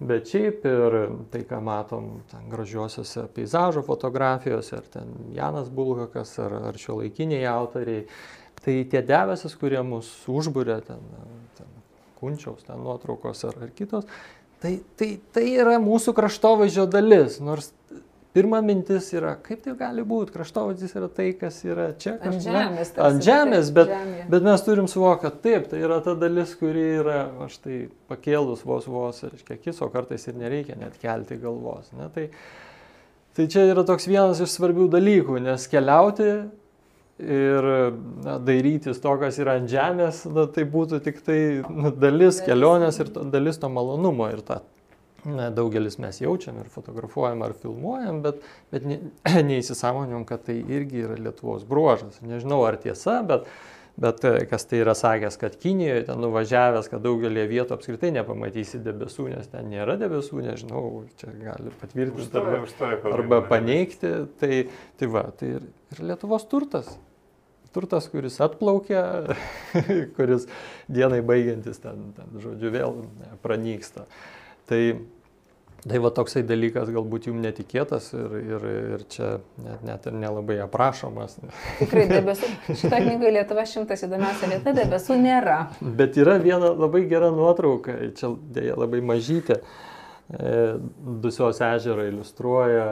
Bet šiaip ir tai, ką matom ten gražiosiuose peizažo fotografijose, ar ten Janas Bulhakas, ar, ar šio laikiniai autoriai, tai tie debesis, kurie mus užbūrė, ten, ten kunčiaus, ten nuotraukos ar, ar kitos, tai, tai, tai yra mūsų kraštovaizdžio dalis, nors Pirma mintis yra, kaip tai gali būti, kraštovaizdis yra tai, kas yra čia. Ant žemės. Ant žemės, bet, žemė. bet mes turim suvokti, kad taip, tai yra ta dalis, kuri yra, aš tai pakėlus vos vos, reiškia, akis, o kartais ir nereikia net kelti galvos. Ne? Tai, tai čia yra toks vienas iš svarbių dalykų, nes keliauti ir na, dairytis to, kas yra ant žemės, na, tai būtų tik tai na, dalis kelionės ir to, dalis to malonumo ir ta daugelis mes jaučiam ir fotografuojam ar filmuojam, bet, bet ne, (clears throat) neįsisamonim, kad tai irgi yra Lietuvos bruožas. Nežinau ar tiesa, bet, Bet e, kas tai yra sakęs, kad Kinijoje ten nuvažiavęs, kad daugelį vietų apskritai nepamatysi debesų, nes ten nėra debesų, nežinau, čia gali patvirtinti Užstoja, arba, užstoja, arba paneigti. Tai, tai va, tai ir, ir Lietuvos turtas. Turtas, kuris atplaukia, (laughs) kuris dienai baigiantis ten, ten, žodžiu, vėl pranyksta. Tai, tai va toksai dalykas galbūt jums netikėtas ir, ir, ir čia net, net ir nelabai aprašomas. Tikrai (laughs) debesų. Šitą knygą Lietuva šimtas įdomiausia vieta, debesų nėra. Bet yra viena labai gera nuotrauka, čia dėja labai mažytė. E, Dusios ežerą iliustruoja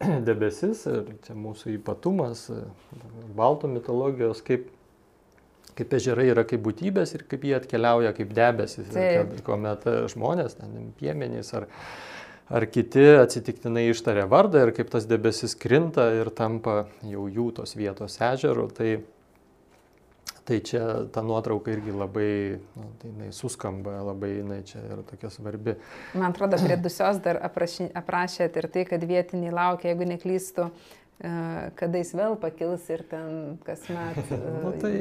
(clears throat) debesis ir čia mūsų ypatumas, e, baltų mitologijos, kaip, kaip ežerai yra kaip būtybės ir kaip jie atkeliauja kaip debesis. Kad, kuomet e, žmonės, ten piemenys ar, ar kiti atsitiktinai ištarė vardą ir kaip tas debesis krinta ir tampa jau jų tos vietos ežeru. Tai, Tai čia ta nuotrauka irgi labai, nu, tai jinai suskamba, labai jinai čia yra tokia svarbi. Man atrodo, prie dusios dar aprašy, aprašėt ir tai, kad vietiniai laukia, jeigu neklystu, e, kada jis vėl pakils ir ten kasmet. Na (laughs) tai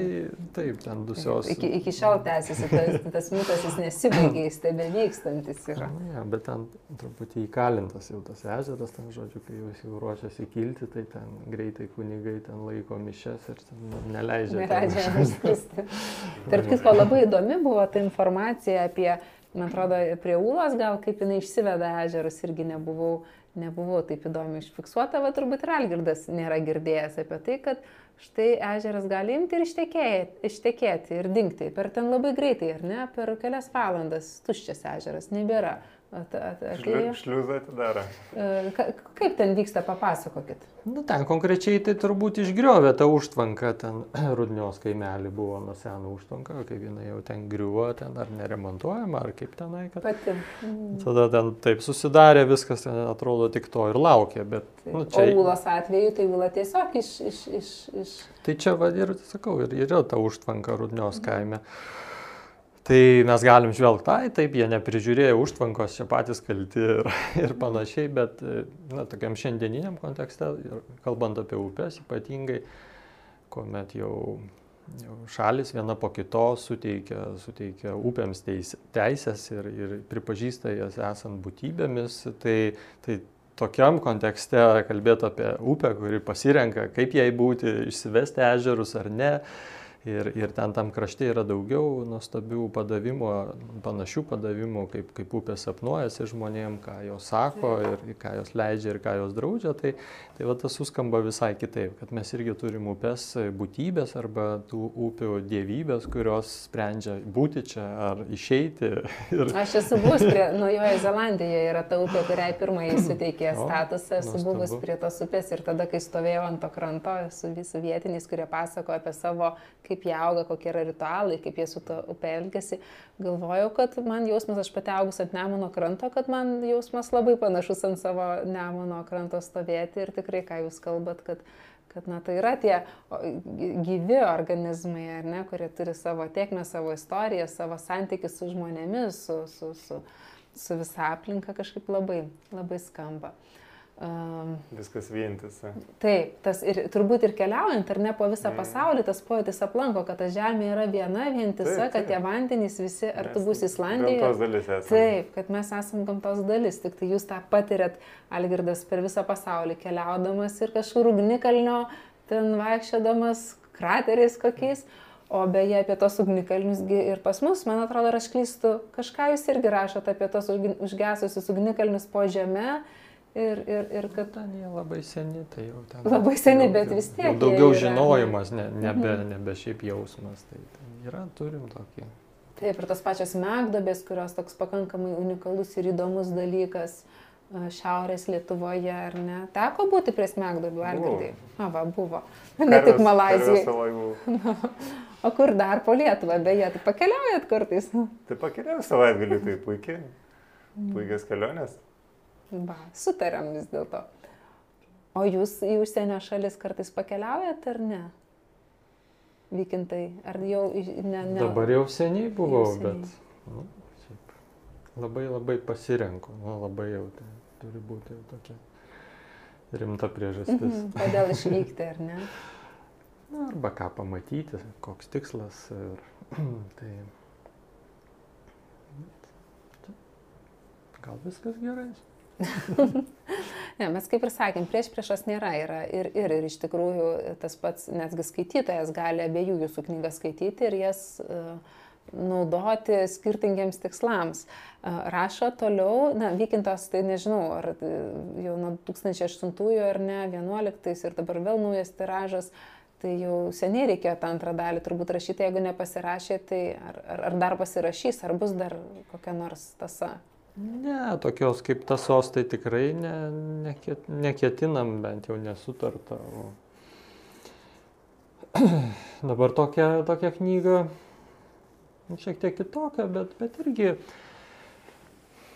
taip, ten dusios. Iki, iki šiol tęsiasi tas, tas mitas, jis nesibaigia, jis tebe vykstantis yra. Na, ja, bet ten truputį įkalintas jau tas ežeras, ten žodžiu, kai jis jau ruošiasi kilti, tai ten greitai kunigai ten laiko mišes ir ten nu, neleidžia. Neleidžia jam išskristi. (laughs) Tarp kitko, labai įdomi buvo ta informacija apie, man atrodo, prie Ūlos gal kaip jinai išsiveda ežerus irgi nebuvau, nebuvau taip įdomi užfiksuota, bet turbūt ir Algirdas nėra girdėjęs apie tai, kad štai ežeras gali imti ir ištekėti, ištekėti ir dingti. Per ten labai greitai, ar ne? Per kelias valandas tuščias ežeras nebėra. At, at, atėjo. Šliuzą atidaro. E, ka- Kaip ten vyksta, papasakokit. Nu, ten konkrečiai tai turbūt išgriovė tą užtvanką, ten (clears throat) Rudnios kaimelį buvo nuo seno užtvanka, kaip jinai jau ten griuvo, ten ar neremontuojama, ar kaip tenai, kad Pati. tada ten taip susidarė, viskas ten atrodo tik to ir laukia, bet nu, Čia... O Ūlos atveju tai Ūla tiesiog iš... iš, iš, iš... tai čia va ir sakau, ir yra ta užtvanka Rudnios kaime. Tai mes galim žvelgti, tai taip, jie neprižiūrėjo užtvankos, čia patys kalti ir, (laughs) ir panašiai, bet na, tokiam šiandieniniam kontekste, kalbant apie upės ypatingai, kuomet jau, jau šalis viena po kitos suteikia, suteikia upėms teis, teisės ir, ir pripažįsta jas esant būtybėmis, tai, tai tokiam kontekste kalbėti apie upę, kuri pasirenka, kaip jai būti, išsivesti ežerus ar ne. Ir, ir ten tam krašte yra daugiau nuostabių padavimų, panašių padavimų, kaip, kaip upė sapnuojasi žmonėm, ką jos sako ir ką jos leidžia ir ką jos draudžia. Tai, tai va tas suskamba visai kitaip, kad mes irgi turim upės būtybės arba tų upių dievybės, kurios sprendžia būti čia ar išeiti. (laughs) Ir, Aš esu buvus prie (laughs) Naujojo Zelandijoje, yra ta upė, kuriai pirmai (clears throat) suteikė statusą, esu buvus prie tos upės ir tada, kai stovėjau ant to kranto su visų vietiniais, kurie pasako apie savo, kaip jie auga, kokie yra ritualai, kaip jie su to upė elgesi, galvojau, kad man jausmas, aš pati augus ant Nemuno kranto, kad man jausmas labai panašus ant savo Nemuno kranto stovėti ir tikrai, ką jūs kalbat, kad kad na, tai yra tie gyvi organizmai, ar ne, kurie turi savo tiekmę, savo istoriją, savo santykius su žmonėmis, su, su, su, su visa aplinka kažkaip labai, labai skamba. Um, Viskas vientisa. taip, tas ir turbūt ir keliaujant, ar ne po visą Mm. pasaulį, tas pojūtis aplanko, kad ta žemė yra viena, vientisa, Taip, kad taip. tie vandenys visi, ar tu Mes būsi Islandijoje. Gamtos dalis esame. Taip, kad mes esame gamtos dalis, tik tai jūs tą patirėt, Algirdas, per visą pasaulį keliaudamas ir kažkur ugnikalnio, ten vaikščiodamas krateriais kokiais. O beje, apie tos ugnikalnius ir pas mus, man atrodo, aš klystu, kažką jūs irgi rašote apie tos užgesusius ugnikalnius po žeme. Ir, ir, ir kad ten jie labai seni, tai jau ten. Labai seni, jau- bet vis tiek jau Daugiau yra, žinojimas, ne, nebe, Mhm. nebe šiaip jausmas. Tai, tai yra, turim tokį. Taip, ir tos pačios megdobės, kurios toks pakankamai unikalus ir įdomus dalykas a, Šiaurės Lietuvoje, ar ne? Teko būti prie smegdobių, Algirdai? Na, va, buvo. Ne tik Malazijoje. (laughs) O kur dar po Lietuvą, beje, tai pakeliaujat kartais. Tai pakeliau savaitgalį, tai puikiai. Puikias kelionės. Va, sutariam vis dėlto. O jūs į užsienio šalis kartais pakeliaujat ar ne? Vykintai, ar jau ne, ne? Dabar jau seniai buvau, Jau seniai. bet nu, šiaip, labai labai pasirenku. Nu, labai jau tai turi būti jau tokia rimta priežastis. Mhm, Kodėl išvykti, ar ne? Na, arba ką pamatyti, koks tikslas. Ir, (clears throat) tai, gal viskas gerai. (laughs) ne, mes kaip ir sakėm, prieš priešas nėra, yra ir, ir, ir iš tikrųjų tas pats netgi skaitytojas gali abiejų jūsų knygas skaityti ir jas uh, naudoti skirtingiems tikslams. Uh, rašo toliau, na, vykintos, tai nežinau, ar e, jau nuo 2008 ar ne, 11 ir dabar vėl naujas tiražas, tai jau seniai reikėjo tą antrą dalį turbūt rašyti, jeigu nepasirašė, tai ar, ar, ar dar pasirašys, ar bus dar kokia nors tasa. Ne, tokios kaip tasos tai tikrai ne, neket, neketinam, bent jau nesutarta. O... (clears throat) Dabar tokia, tokia knyga, šiek tiek kitokia, bet, bet irgi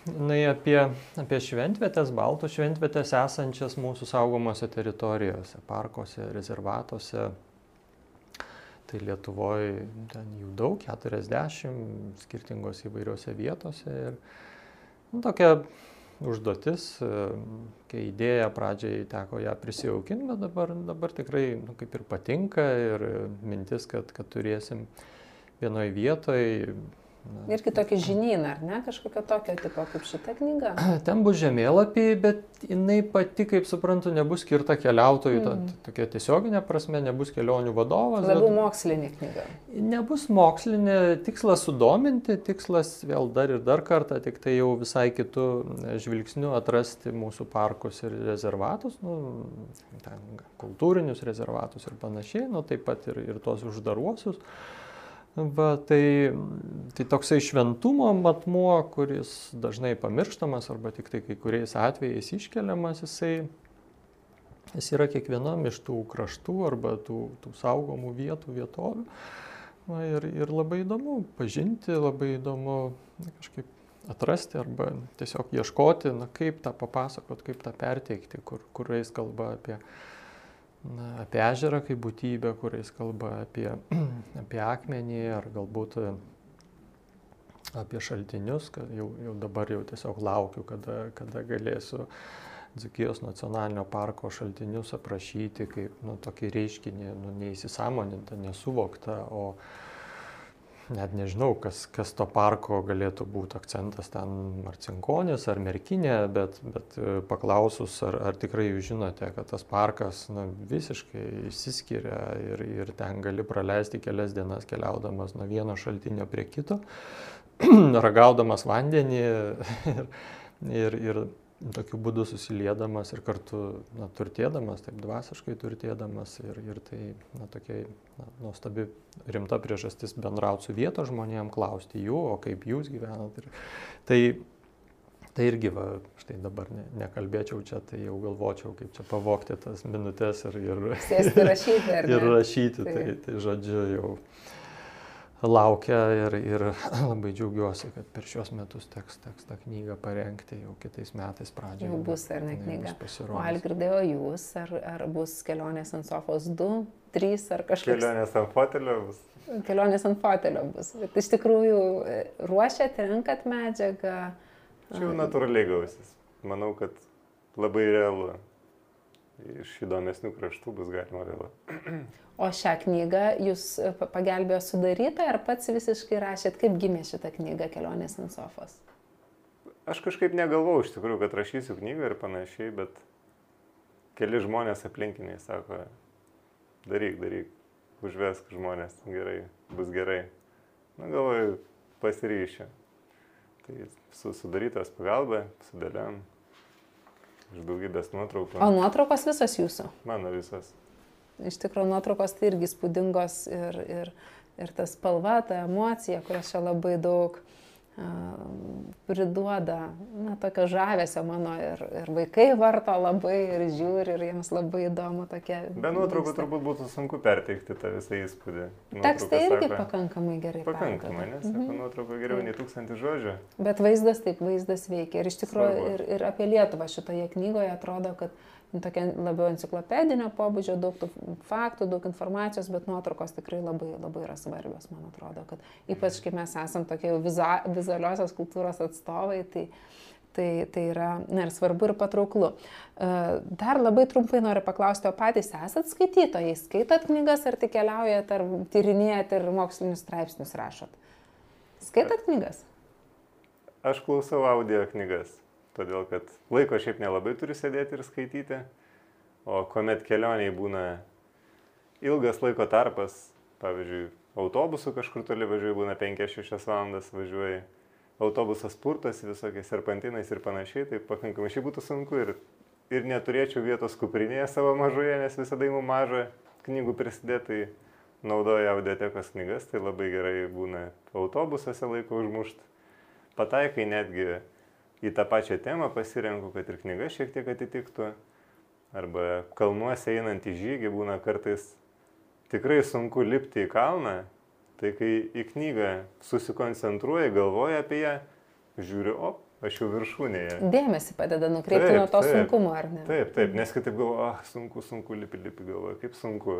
jinai apie, apie šventvietės, baltų šventvietės esančias mūsų saugomose teritorijose, parkuose, rezervatuose. Tai Lietuvoje ten jų daug, 40 skirtingos įvairiose vietose. Ir, Nu, tokia užduotis, e, kai idėja pradžiai teko ją prisijaukinti, bet dabar, dabar tikrai nu, kaip ir patinka ir mintis, kad, kad turėsim vienoje vietoje. Ir kitokį žinyną, ar ne, kažkokio tokio tipo kaip šita knyga? (clears throat) Ten bus žemėlapiai, bet jinai pati, kaip suprantu, nebus skirta keliautojui, mm. tokia tiesioginė prasme, nebus kelionių vadovas. Labiau bet... mokslinė knyga. Nebus mokslinė, tikslas sudominti, tikslas vėl dar ir dar kartą, tik tai jau visai kitų žvilgsnių atrasti mūsų parkus ir rezervatus, nu, ten, kultūrinius rezervatus ir panašiai, nu, taip pat ir, ir tuos uždaruosius. Va, tai, tai toksai šventumo matmuo, kuris dažnai pamirštamas arba tik tai kai kuriais atvejais iškeliamas, jisai, jis yra kiekvienam iš tų kraštų arba tų, tų saugomų vietų, vietovių. Va, ir, ir labai įdomu pažinti, labai įdomu kažkaip atrasti arba tiesiog ieškoti, na, kaip tą papasakot, kaip tą perteikti, kur, kuriais kalba apie na, apie ežerą kaip būtybę, kuriais kalba apie, (clears throat) apie akmenį ar galbūt e, apie šaltinius, kad jau, jau dabar jau tiesiog laukiu, kada, kada galėsiu Dzikijos nacionalinio parko šaltinius aprašyti kaip nu, tokį reiškinį, nu, neįsisamonintą, nesuvoktą, o net nežinau, kas, kas to parko galėtų būti akcentas ten Marcinkonis ar Merkinė, bet, bet e, paklausus, ar, ar tikrai jūs žinote, kad tas parkas na, visiškai išsiskiria ir, ir ten gali praleisti kelias dienas keliaudamas nuo vieno šaltinio prie kito, (clears throat) ragaudamas vandenį (laughs) ir, ir, ir tokiu būdu susiliedamas ir kartu na, turtėdamas, taip dvasiškai turtėdamas ir, ir tai na, tokia na, nuostabi rimta priežastis bendrauti su vietos žmonėm, klausti jų, o kaip jūs gyvenat. Ir, tai, tai irgi, va, štai dabar ne, nekalbėčiau čia, tai jau galvočiau, kaip čia pavokti tas minutės ir, ir, rašyti. (laughs) ir rašyti. Tai, tai žodžiu jau laukia ir, ir (clears throat) labai džiaugiuosi, kad per šios metus teks, teks tą knygą parengti jau kitais metais pradžioje. Jau bus ar ne knyga. O Algirdėjo jūs, ar, ar bus kelionės ant sofos 2, 3 ar kažkas? Kelionės ant fotelio bus. Kelionės ant fotelio bus. Bet iš tikrųjų e, ruošiat, renkat medžiagą. Čia jau natūraliai gausis. Manau, kad labai realu. Iš įdomesnių kraštų bus galima vėl. (clears throat) O šią knygą jūs e, pagelbėjo sudaryti ar pats visiškai rašėt, kaip gimė šita knyga Kelionės ant sofos? Aš kažkaip negalvojau iš tikrųjų, kad rašysiu knygą ir panašiai, bet keli žmonės aplinkiniai sako, daryk, daryk, užvesk žmonės, gerai, bus gerai. Na galvoju, pasiryšiu. Tai su sudarytas pagalba, sudėliam iš daugybės nuotraukų. O nuotraukos visos jūsų? Mano visos. Iš tikrųjų, nuotraukos tai irgi spūdingos ir, ir, ir ta spalva, ta emocija, kurios čia labai daug priduoda, na, tokio žavesio mano ir, ir vaikai varto labai ir žiūri ir jiems labai įdomu tokia. Be nuotraukų turbūt būtų sunku perteikti tą visą įspūdį. Tekstai irgi sako, pakankamai gerai. Pakankamai, nes mm -hmm. nuotrauka geriau nei tūkstantį žodžių. Bet vaizdas taip, vaizdas veikia. Ir iš tikrųjų ir, ir apie Lietuvą šitoje knygoje atrodo, kad tokia labiau enciklopedinio pobūdžio, daug tų faktų, daug informacijos, bet nuotraukos tikrai labai, labai yra svarbios, man atrodo, kad ypač kai mes esam tokie jau vizualiosios kultūros atstovai, tai, Tai, tai yra na, ir svarbu ir patrauklu. E, dar labai trumpai noriu paklausti, o patys esat skaitytojai, skaitot knygas ar tik keliaujat, ar tyrinėjat ir mokslinius straipsnius rašot? Skaitot knygas? Aš klausau audio knygas, todėl kad laiko šiaip nelabai turiu sėdėti ir skaityti, o kuomet kelioniai būna ilgas laiko tarpas, pavyzdžiui, autobusu kažkur toli važiuoju, būna 5-6 valandas važiuoju autobusas purtas visokiais serpantinais ir panašiai, tai pakankamai šiai būtų sunku ir, ir neturėčiau vietos kuprinėje savo mažoje, nes visada įmu mažą knygų prisidėti, tai naudoju audiotekos knygas, tai labai gerai būna autobusuose laiko užmušti. Pataikai netgi į tą pačią temą pasirenku, kad ir knyga šiek tiek atitiktų. Arba kalnuose einant į žygį būna kartais tikrai sunku lipti į kalną, Tai kai į knygą susikoncentruoji, galvoji apie ją, žiūri, o, aš jau viršūnėje. Dėmesį padeda nukreipti taip, nuo to taip, sunkumo, ar ne? Taip, taip, nes kitaip galvoju, ah, sunku, sunku, lipi, lipi, galvoju, kaip sunku.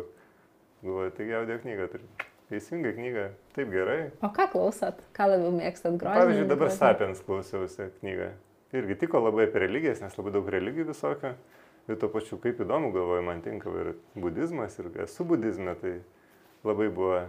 Galvoju, taigi audio knygą turi. Teisinga knyga, taip gerai. O ką klausot? Ką labiau mėgstat grožį? Pavyzdžiui, dabar Sapiens klausiausi knygą. Irgi tiko labai apie religijas, nes labai daug religijų visokio. Ir tuo pačiu, kaip įdomu, galvoju, man tinka ir budizmas, ir esu budizme, tai labai buvo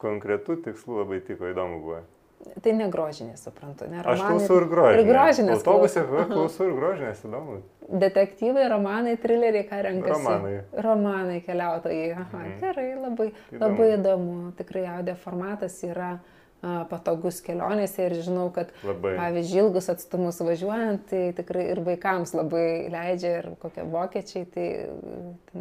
konkretų tikslų labai tiko, įdomu buvo. Tai ne grožinė, suprantu, ne romanai. Aš klausau ir grožinės. Ir grožinės. Autobuse klausau ir grožinės, įdomu. Detektyvai, romanai, trileriai, ką renkasi? Romanai. Romanai keliautojai. Aha, mm. gerai, labai įdomu. labai įdomu. Tikrai audio formatas yra a, patogus kelionėse ir žinau, kad, labai. pavyzdžiui, ilgus atstumus važiuojant, tai tikrai ir vaikams labai leidžia ir kokie vokiečiai, tai,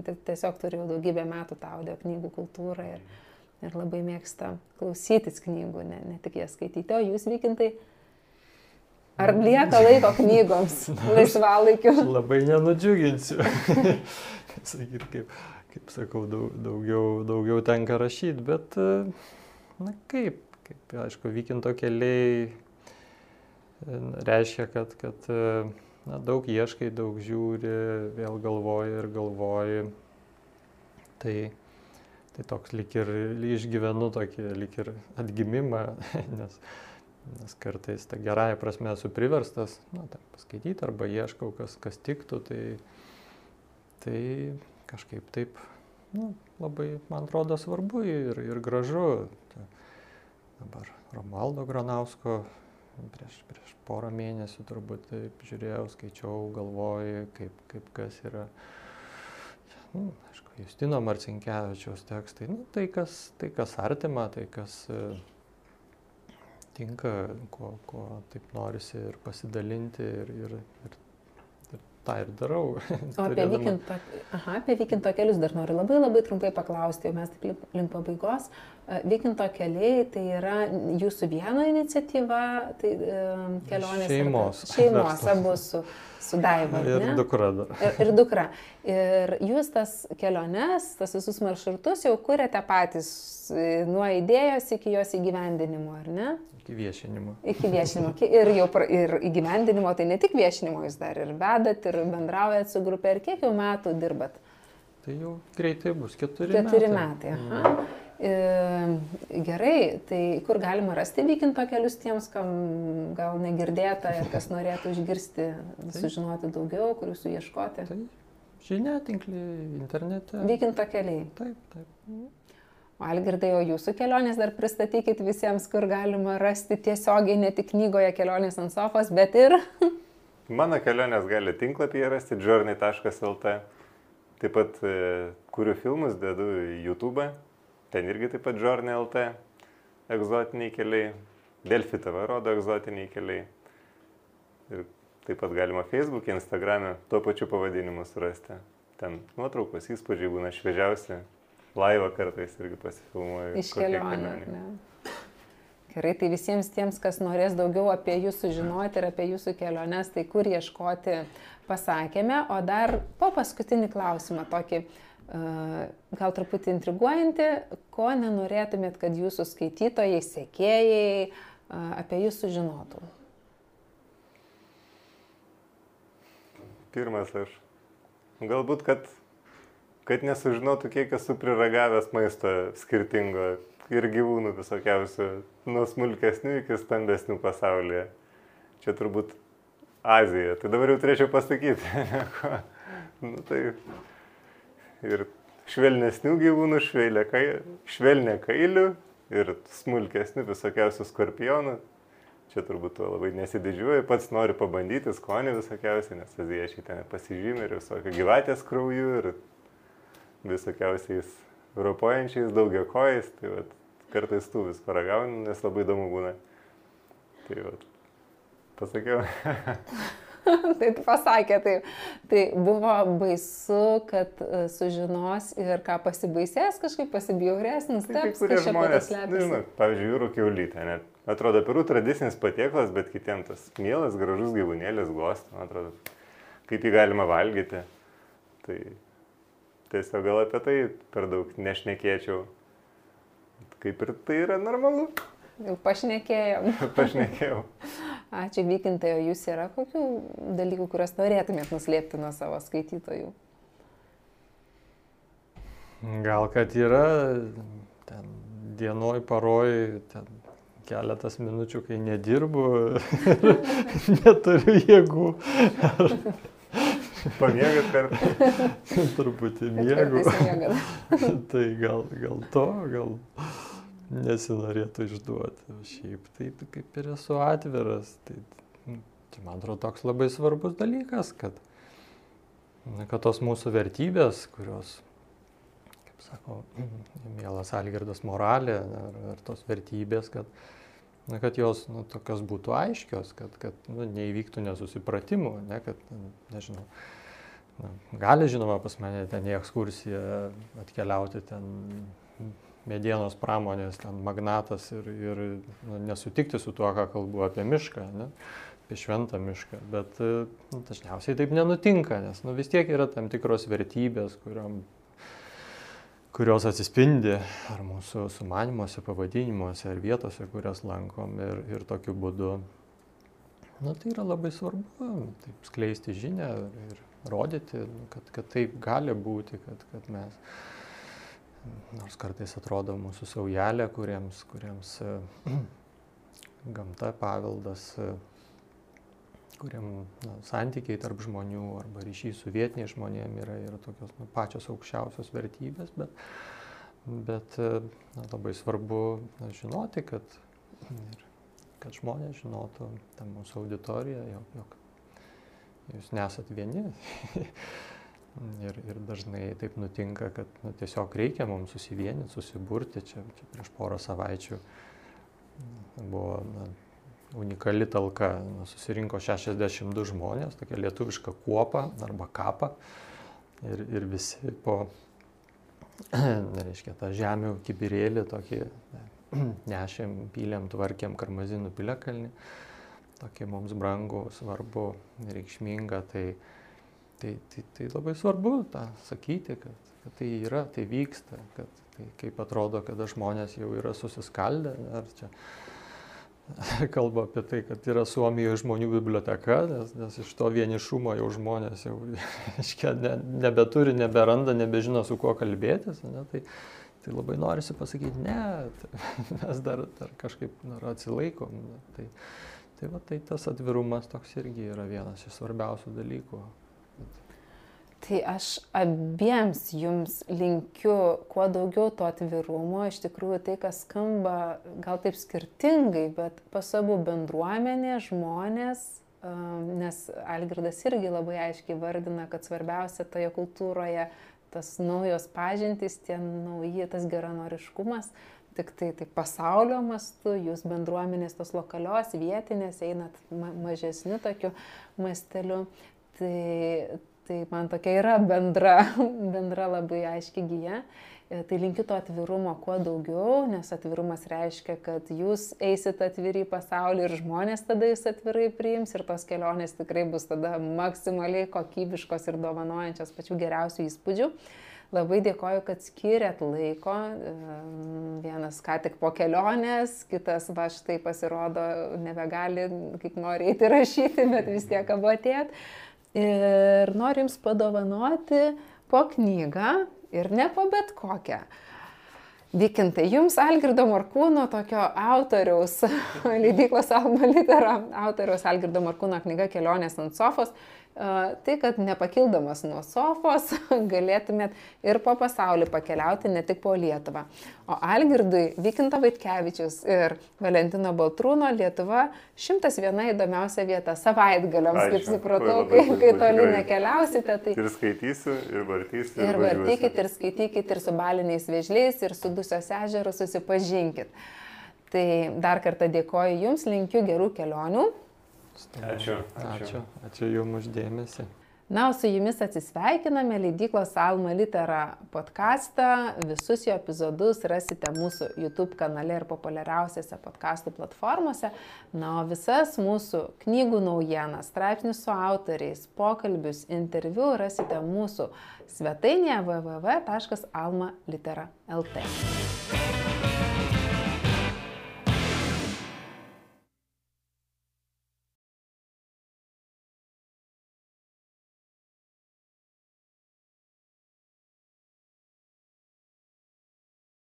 tai tiesiog turiu daugybę metų tą audio knygų kultūrą. Ir, mm ir labai mėgsta klausytis knygų, ne, ne tik jas skaityti. O jūs vykintai, ar lieka laiko knygoms (laughs) laisvalaikiu? (laughs) Labai nenudžiuginsiu. (laughs) Sakyt, kaip, kaip sakau, daug, daugiau, daugiau tenka rašyti, bet, na kaip, kaip, aišku, vykinto keliai reiškia, kad, kad na, daug ieškai, daug žiūri, vėl galvoji ir galvoji. Tai Tai toks lik ir išgyvenu tokį lik ir atgimimą, (laughs) nes, nes kartais tą gerąją prasme esu priverstas, tai paskaityti arba ieškau, kas, kas tiktų, tai, tai kažkaip taip, nu, labai, man atrodo, svarbu ir, ir gražu. Tai dabar Romaldo Granausko prieš, prieš porą mėnesių turbūt taip žiūrėjau, skaičiau, galvoju, kaip, kaip kas yra. Nu, Justino Marcinkievičiaus tekstai, nu, tai, kas, tai kas artima, tai kas e, tinka, ko, ko taip norisi ir pasidalinti ir, ir, ir tą ir darau. O apie, (laughs) vykinto, aha, apie Vykinto kelius dar noriu labai labai trumpai paklausti, jau mes taip link pabaigos. E, vykinto keliai tai yra jūsų vieno iniciatyva, tai e, kelionės. Šeimos. (laughs) Šeimos, abu su su Daiva. Ir ne? dukra. Da. Ir, ir dukra. Ir jūs tas keliones, tas visus maršrutus jau kuriate patys nuo idėjos iki jos įgyvendinimo, ar ne? Iki viešinimo. Iki viešinimo. Ir jau pra, ir įgyvendinimo, tai ne tik viešinimo jūs dar ir vedat, ir bendraujat su grupė. Ir kiek jau metų dirbat? Tai jau greitai bus keturi, keturi metai. metai aha. Mm. Gerai, tai kur galima rasti vykinto kelius tiems, kam gal negirdėta ir kas norėtų išgirsti, sužinoti daugiau, kur jūsų ieškoti? Tai žinia, tinklį internete. Vykinto keliai. Taip, taip. Algirdai, o jūsų kelionės dar pristatykit visiems, kur galima rasti tiesiogiai ne tik knygoje kelionės ant sofos, bet ir... (laughs) Mano kelionės gali tinklapyje rasti journey.lt. Taip pat e, kuriu filmus, dedu į YouTube. Ten irgi taip pat Journey LT, egzotiniai keliai, Delfi TV rodo egzotiniai keliai. Ir taip pat galima Facebook'e, Instagram'e tuo pačiu pavadinimu surasti. Ten nuotraukos įspūdžiai būna šviežiausi, laivą kartais irgi pasifilmuoju. Iš kelionė. Gerai, tai visiems tiems, kas norės daugiau apie jūs sužinoti ir apie jūsų keliones, tai kur ieškoti pasakėme. O dar po paskutinį klausimą tokį gal truputį intriguojanti, ko nenorėtumėt, kad jūsų skaitytojai, sekėjai apie jūs sužinotų? Pirmas aš. Galbūt, kad, kad nesužinotų, kiek esu priragavęs maisto skirtingo ir gyvūnų visokiausių, nuo smulkesnių iki stambesnių pasaulyje. Čia turbūt Azija. Tai dabar jau turėčiau pasakyti. (laughs) nu, tai ir švelnesnių gyvūnų, švelnė, kai, švelnė kailių ir smulkesnių visokiausių skorpionų. Čia turbūt tuo labai nesididžiuoju, pats noriu pabandyti skonį visokiausiai, nes aziečiai ten pasižymė ir visokio gyvatės krauju ir visokiausiais ropojančiais, daugia kojais. Tai vat, kartais tų vis paragaunu, nes labai įdomu būna. Tai vat, pasakiau. (laughs) tai pasakė taip. Tai buvo baisu, kad e, sužinos ir ką pasibaisės, kažkaip pasibjaurės, nustebės. Tai kai kurie žmonės, nežinau, pavyzdžiui, jūrų keulytė, net atrodo, perų tradicinis patieklas, bet kitiems tas mielas, gražus gyvūnėlis glosto, man atrodo, kaip jį galima valgyti. Tai tiesiog gal apie tai per daug nešnekėčiau. Kaip ir tai yra normalu. Jau pašnekėjom. (laughs) Pašnekėjau. Ačiū vykintai, o jūs yra kokių dalykų, kuriuos norėtumėt nuslėpti nuo savo skaitytojų? Gal kad yra ten dienoj, paroj, ten keletas minučių, kai nedirbu, (laughs) neturiu jėgų. (laughs) Pamėgat kartą. (laughs) Truputį mėgų. (laughs) tai gal, gal to, gal nesinorėtų išduoti. Šiaip taip kaip ir esu atviras. Tai, tai man atrodo toks labai svarbus dalykas, kad, kad tos mūsų vertybės, kurios, kaip sako, (clears throat) mielas Algirdas moralė, ar, ar tos vertybės, kad, na, kad jos nu, tokios būtų aiškios, kad, kad nu, neįvyktų nesusipratimų, ne, kad, nežinau, na, gali žinoma pas mane ten į ekskursiją atkeliauti ten medienos pramonės ten magnatas ir, ir nu, nesutikti su tuo, ką kalbu apie mišką, ne, apie šventą mišką. Bet nu, dažniausiai taip nenutinka, nes nu, vis tiek yra tam tikros vertybės, kuriom, kurios atsispindi ar mūsų sumanimuose, pavadinimuose, ar vietose, kurias lankom ir, ir tokiu būdu. Na tai yra labai svarbu, taip skleisti žinę ir rodyti, kad, kad taip gali būti, kad, kad mes nors kartais atrodo mūsų saujelė, kuriems, kuriems (clears throat) gamta, paveldas, kuriam na, santykiai tarp žmonių arba ryšys su vietiniais žmonėmis yra, yra tokios nu, pačios aukščiausios vertybės, bet, bet na, labai svarbu na, žinoti, kad, ir, kad žmonės žinotų, ta mūsų auditorija, jog, jog jūs nesat vieni. (laughs) Ir, ir dažnai taip nutinka, kad nu, tiesiog reikia mums susivienyti, susiburti. Čia, čia prieš porą savaičių buvo na, unikali talka. Na, susirinko 62 žmonės, tokia lietuviška kuopa arba kapa. Ir, ir visi po, (clears throat) reiškia, tą žemių kibirėlį tokį (clears throat) nešėm, pylėm, tvarkėm karmazinų piliakalnį. Tokį mums brangų, svarbu, reikšmingą. Tai, Tai, tai, tai labai svarbu tą sakyti, kad, kad tai yra, tai vyksta, kad tai kaip atrodo, kada žmonės jau yra susiskaldę, ar čia (laughs) kalba apie tai, kad yra Suomijoje žmonių biblioteka, nes, nes iš to vienišumo jau žmonės jau (laughs) iškia, ne, nebeturi, neberanda, nebežino su kuo kalbėtis. Ne, tai, tai labai norisi pasakyti, ne, (laughs) mes dar, dar kažkaip dar atsilaikom. Ne, tai, tai, va, tai tas atvirumas toks irgi yra vienas iš svarbiausių dalykų. Tai aš abiems jums linkiu kuo daugiau to atvirumo, iš tikrųjų tai, kas skamba gal taip skirtingai, bet pasabų bendruomenė, žmonės, nes Algirdas irgi labai aiškiai vardina, kad svarbiausia toje kultūroje tas naujos pažintys, tie nauji, tas geranoriškumas, tik tai, tai pasaulio mastu, jūs bendruomenės tos lokalios, vietinės, einat ma mažesniu tokiu masteliu. Tai, Tai man tokia yra bendra, (laughs) bendra labai aiški gyja. E, tai linkiu to atvirumo kuo daugiau, nes atvirumas reiškia, kad jūs eisit atviri į pasaulį ir žmonės tada jūs atvirai priims ir tos kelionės tikrai bus tada maksimaliai kokybiškos ir dovanojančios pačių geriausių įspūdžių. Labai dėkoju, kad skiriat laiko. E, vienas ką tik po kelionės, kitas va štai pasirodo nebegali, kaip nori eiti rašyti, bet vis tiek abu atėjot ir noriu Jums padovanoti po knygą ir ne po bet kokią. Vykintai, jums Algirdo Markūno, tokio autoriaus, (laughs) leidyklos Alma Litera, autoriaus Algirdo Markūno knyga Kelionės ant sofos, tai, kad nepakildamas nuo sofos (laughs) galėtumėt ir po pasaulį pakeliauti, ne tik po Lietuvą. O Algirdui Vykinta Vaitkevičius ir Valentino Baltrūno Lietuva 101 įdomiausia vieta savaitgaliams, Ačiū. kaip supratau, kai, kai toli nekeliausite. Tai... Ir skaitysiu, ir vartysiu. Ir, ir vartykit, ir skaitykit, ir su baliniais vėžliais, ir su Dusios ežeru susipažinkit. Tai dar kartą dėkoju Jums, linkiu gerų kelionių. Ačiū. Ačiū. Ačiū, ačiū Jums uždėmesi. Na, o su jumis atsisveikiname leidyklos Alma Litera podcastą. Visus jo epizodus rasite mūsų YouTube kanale ir populiariausiose podcastų platformose. Na, o visas mūsų knygų naujienas, straipsnius su autoriais, pokalbius, interviu rasite mūsų svetainėje www.almalitera.lt.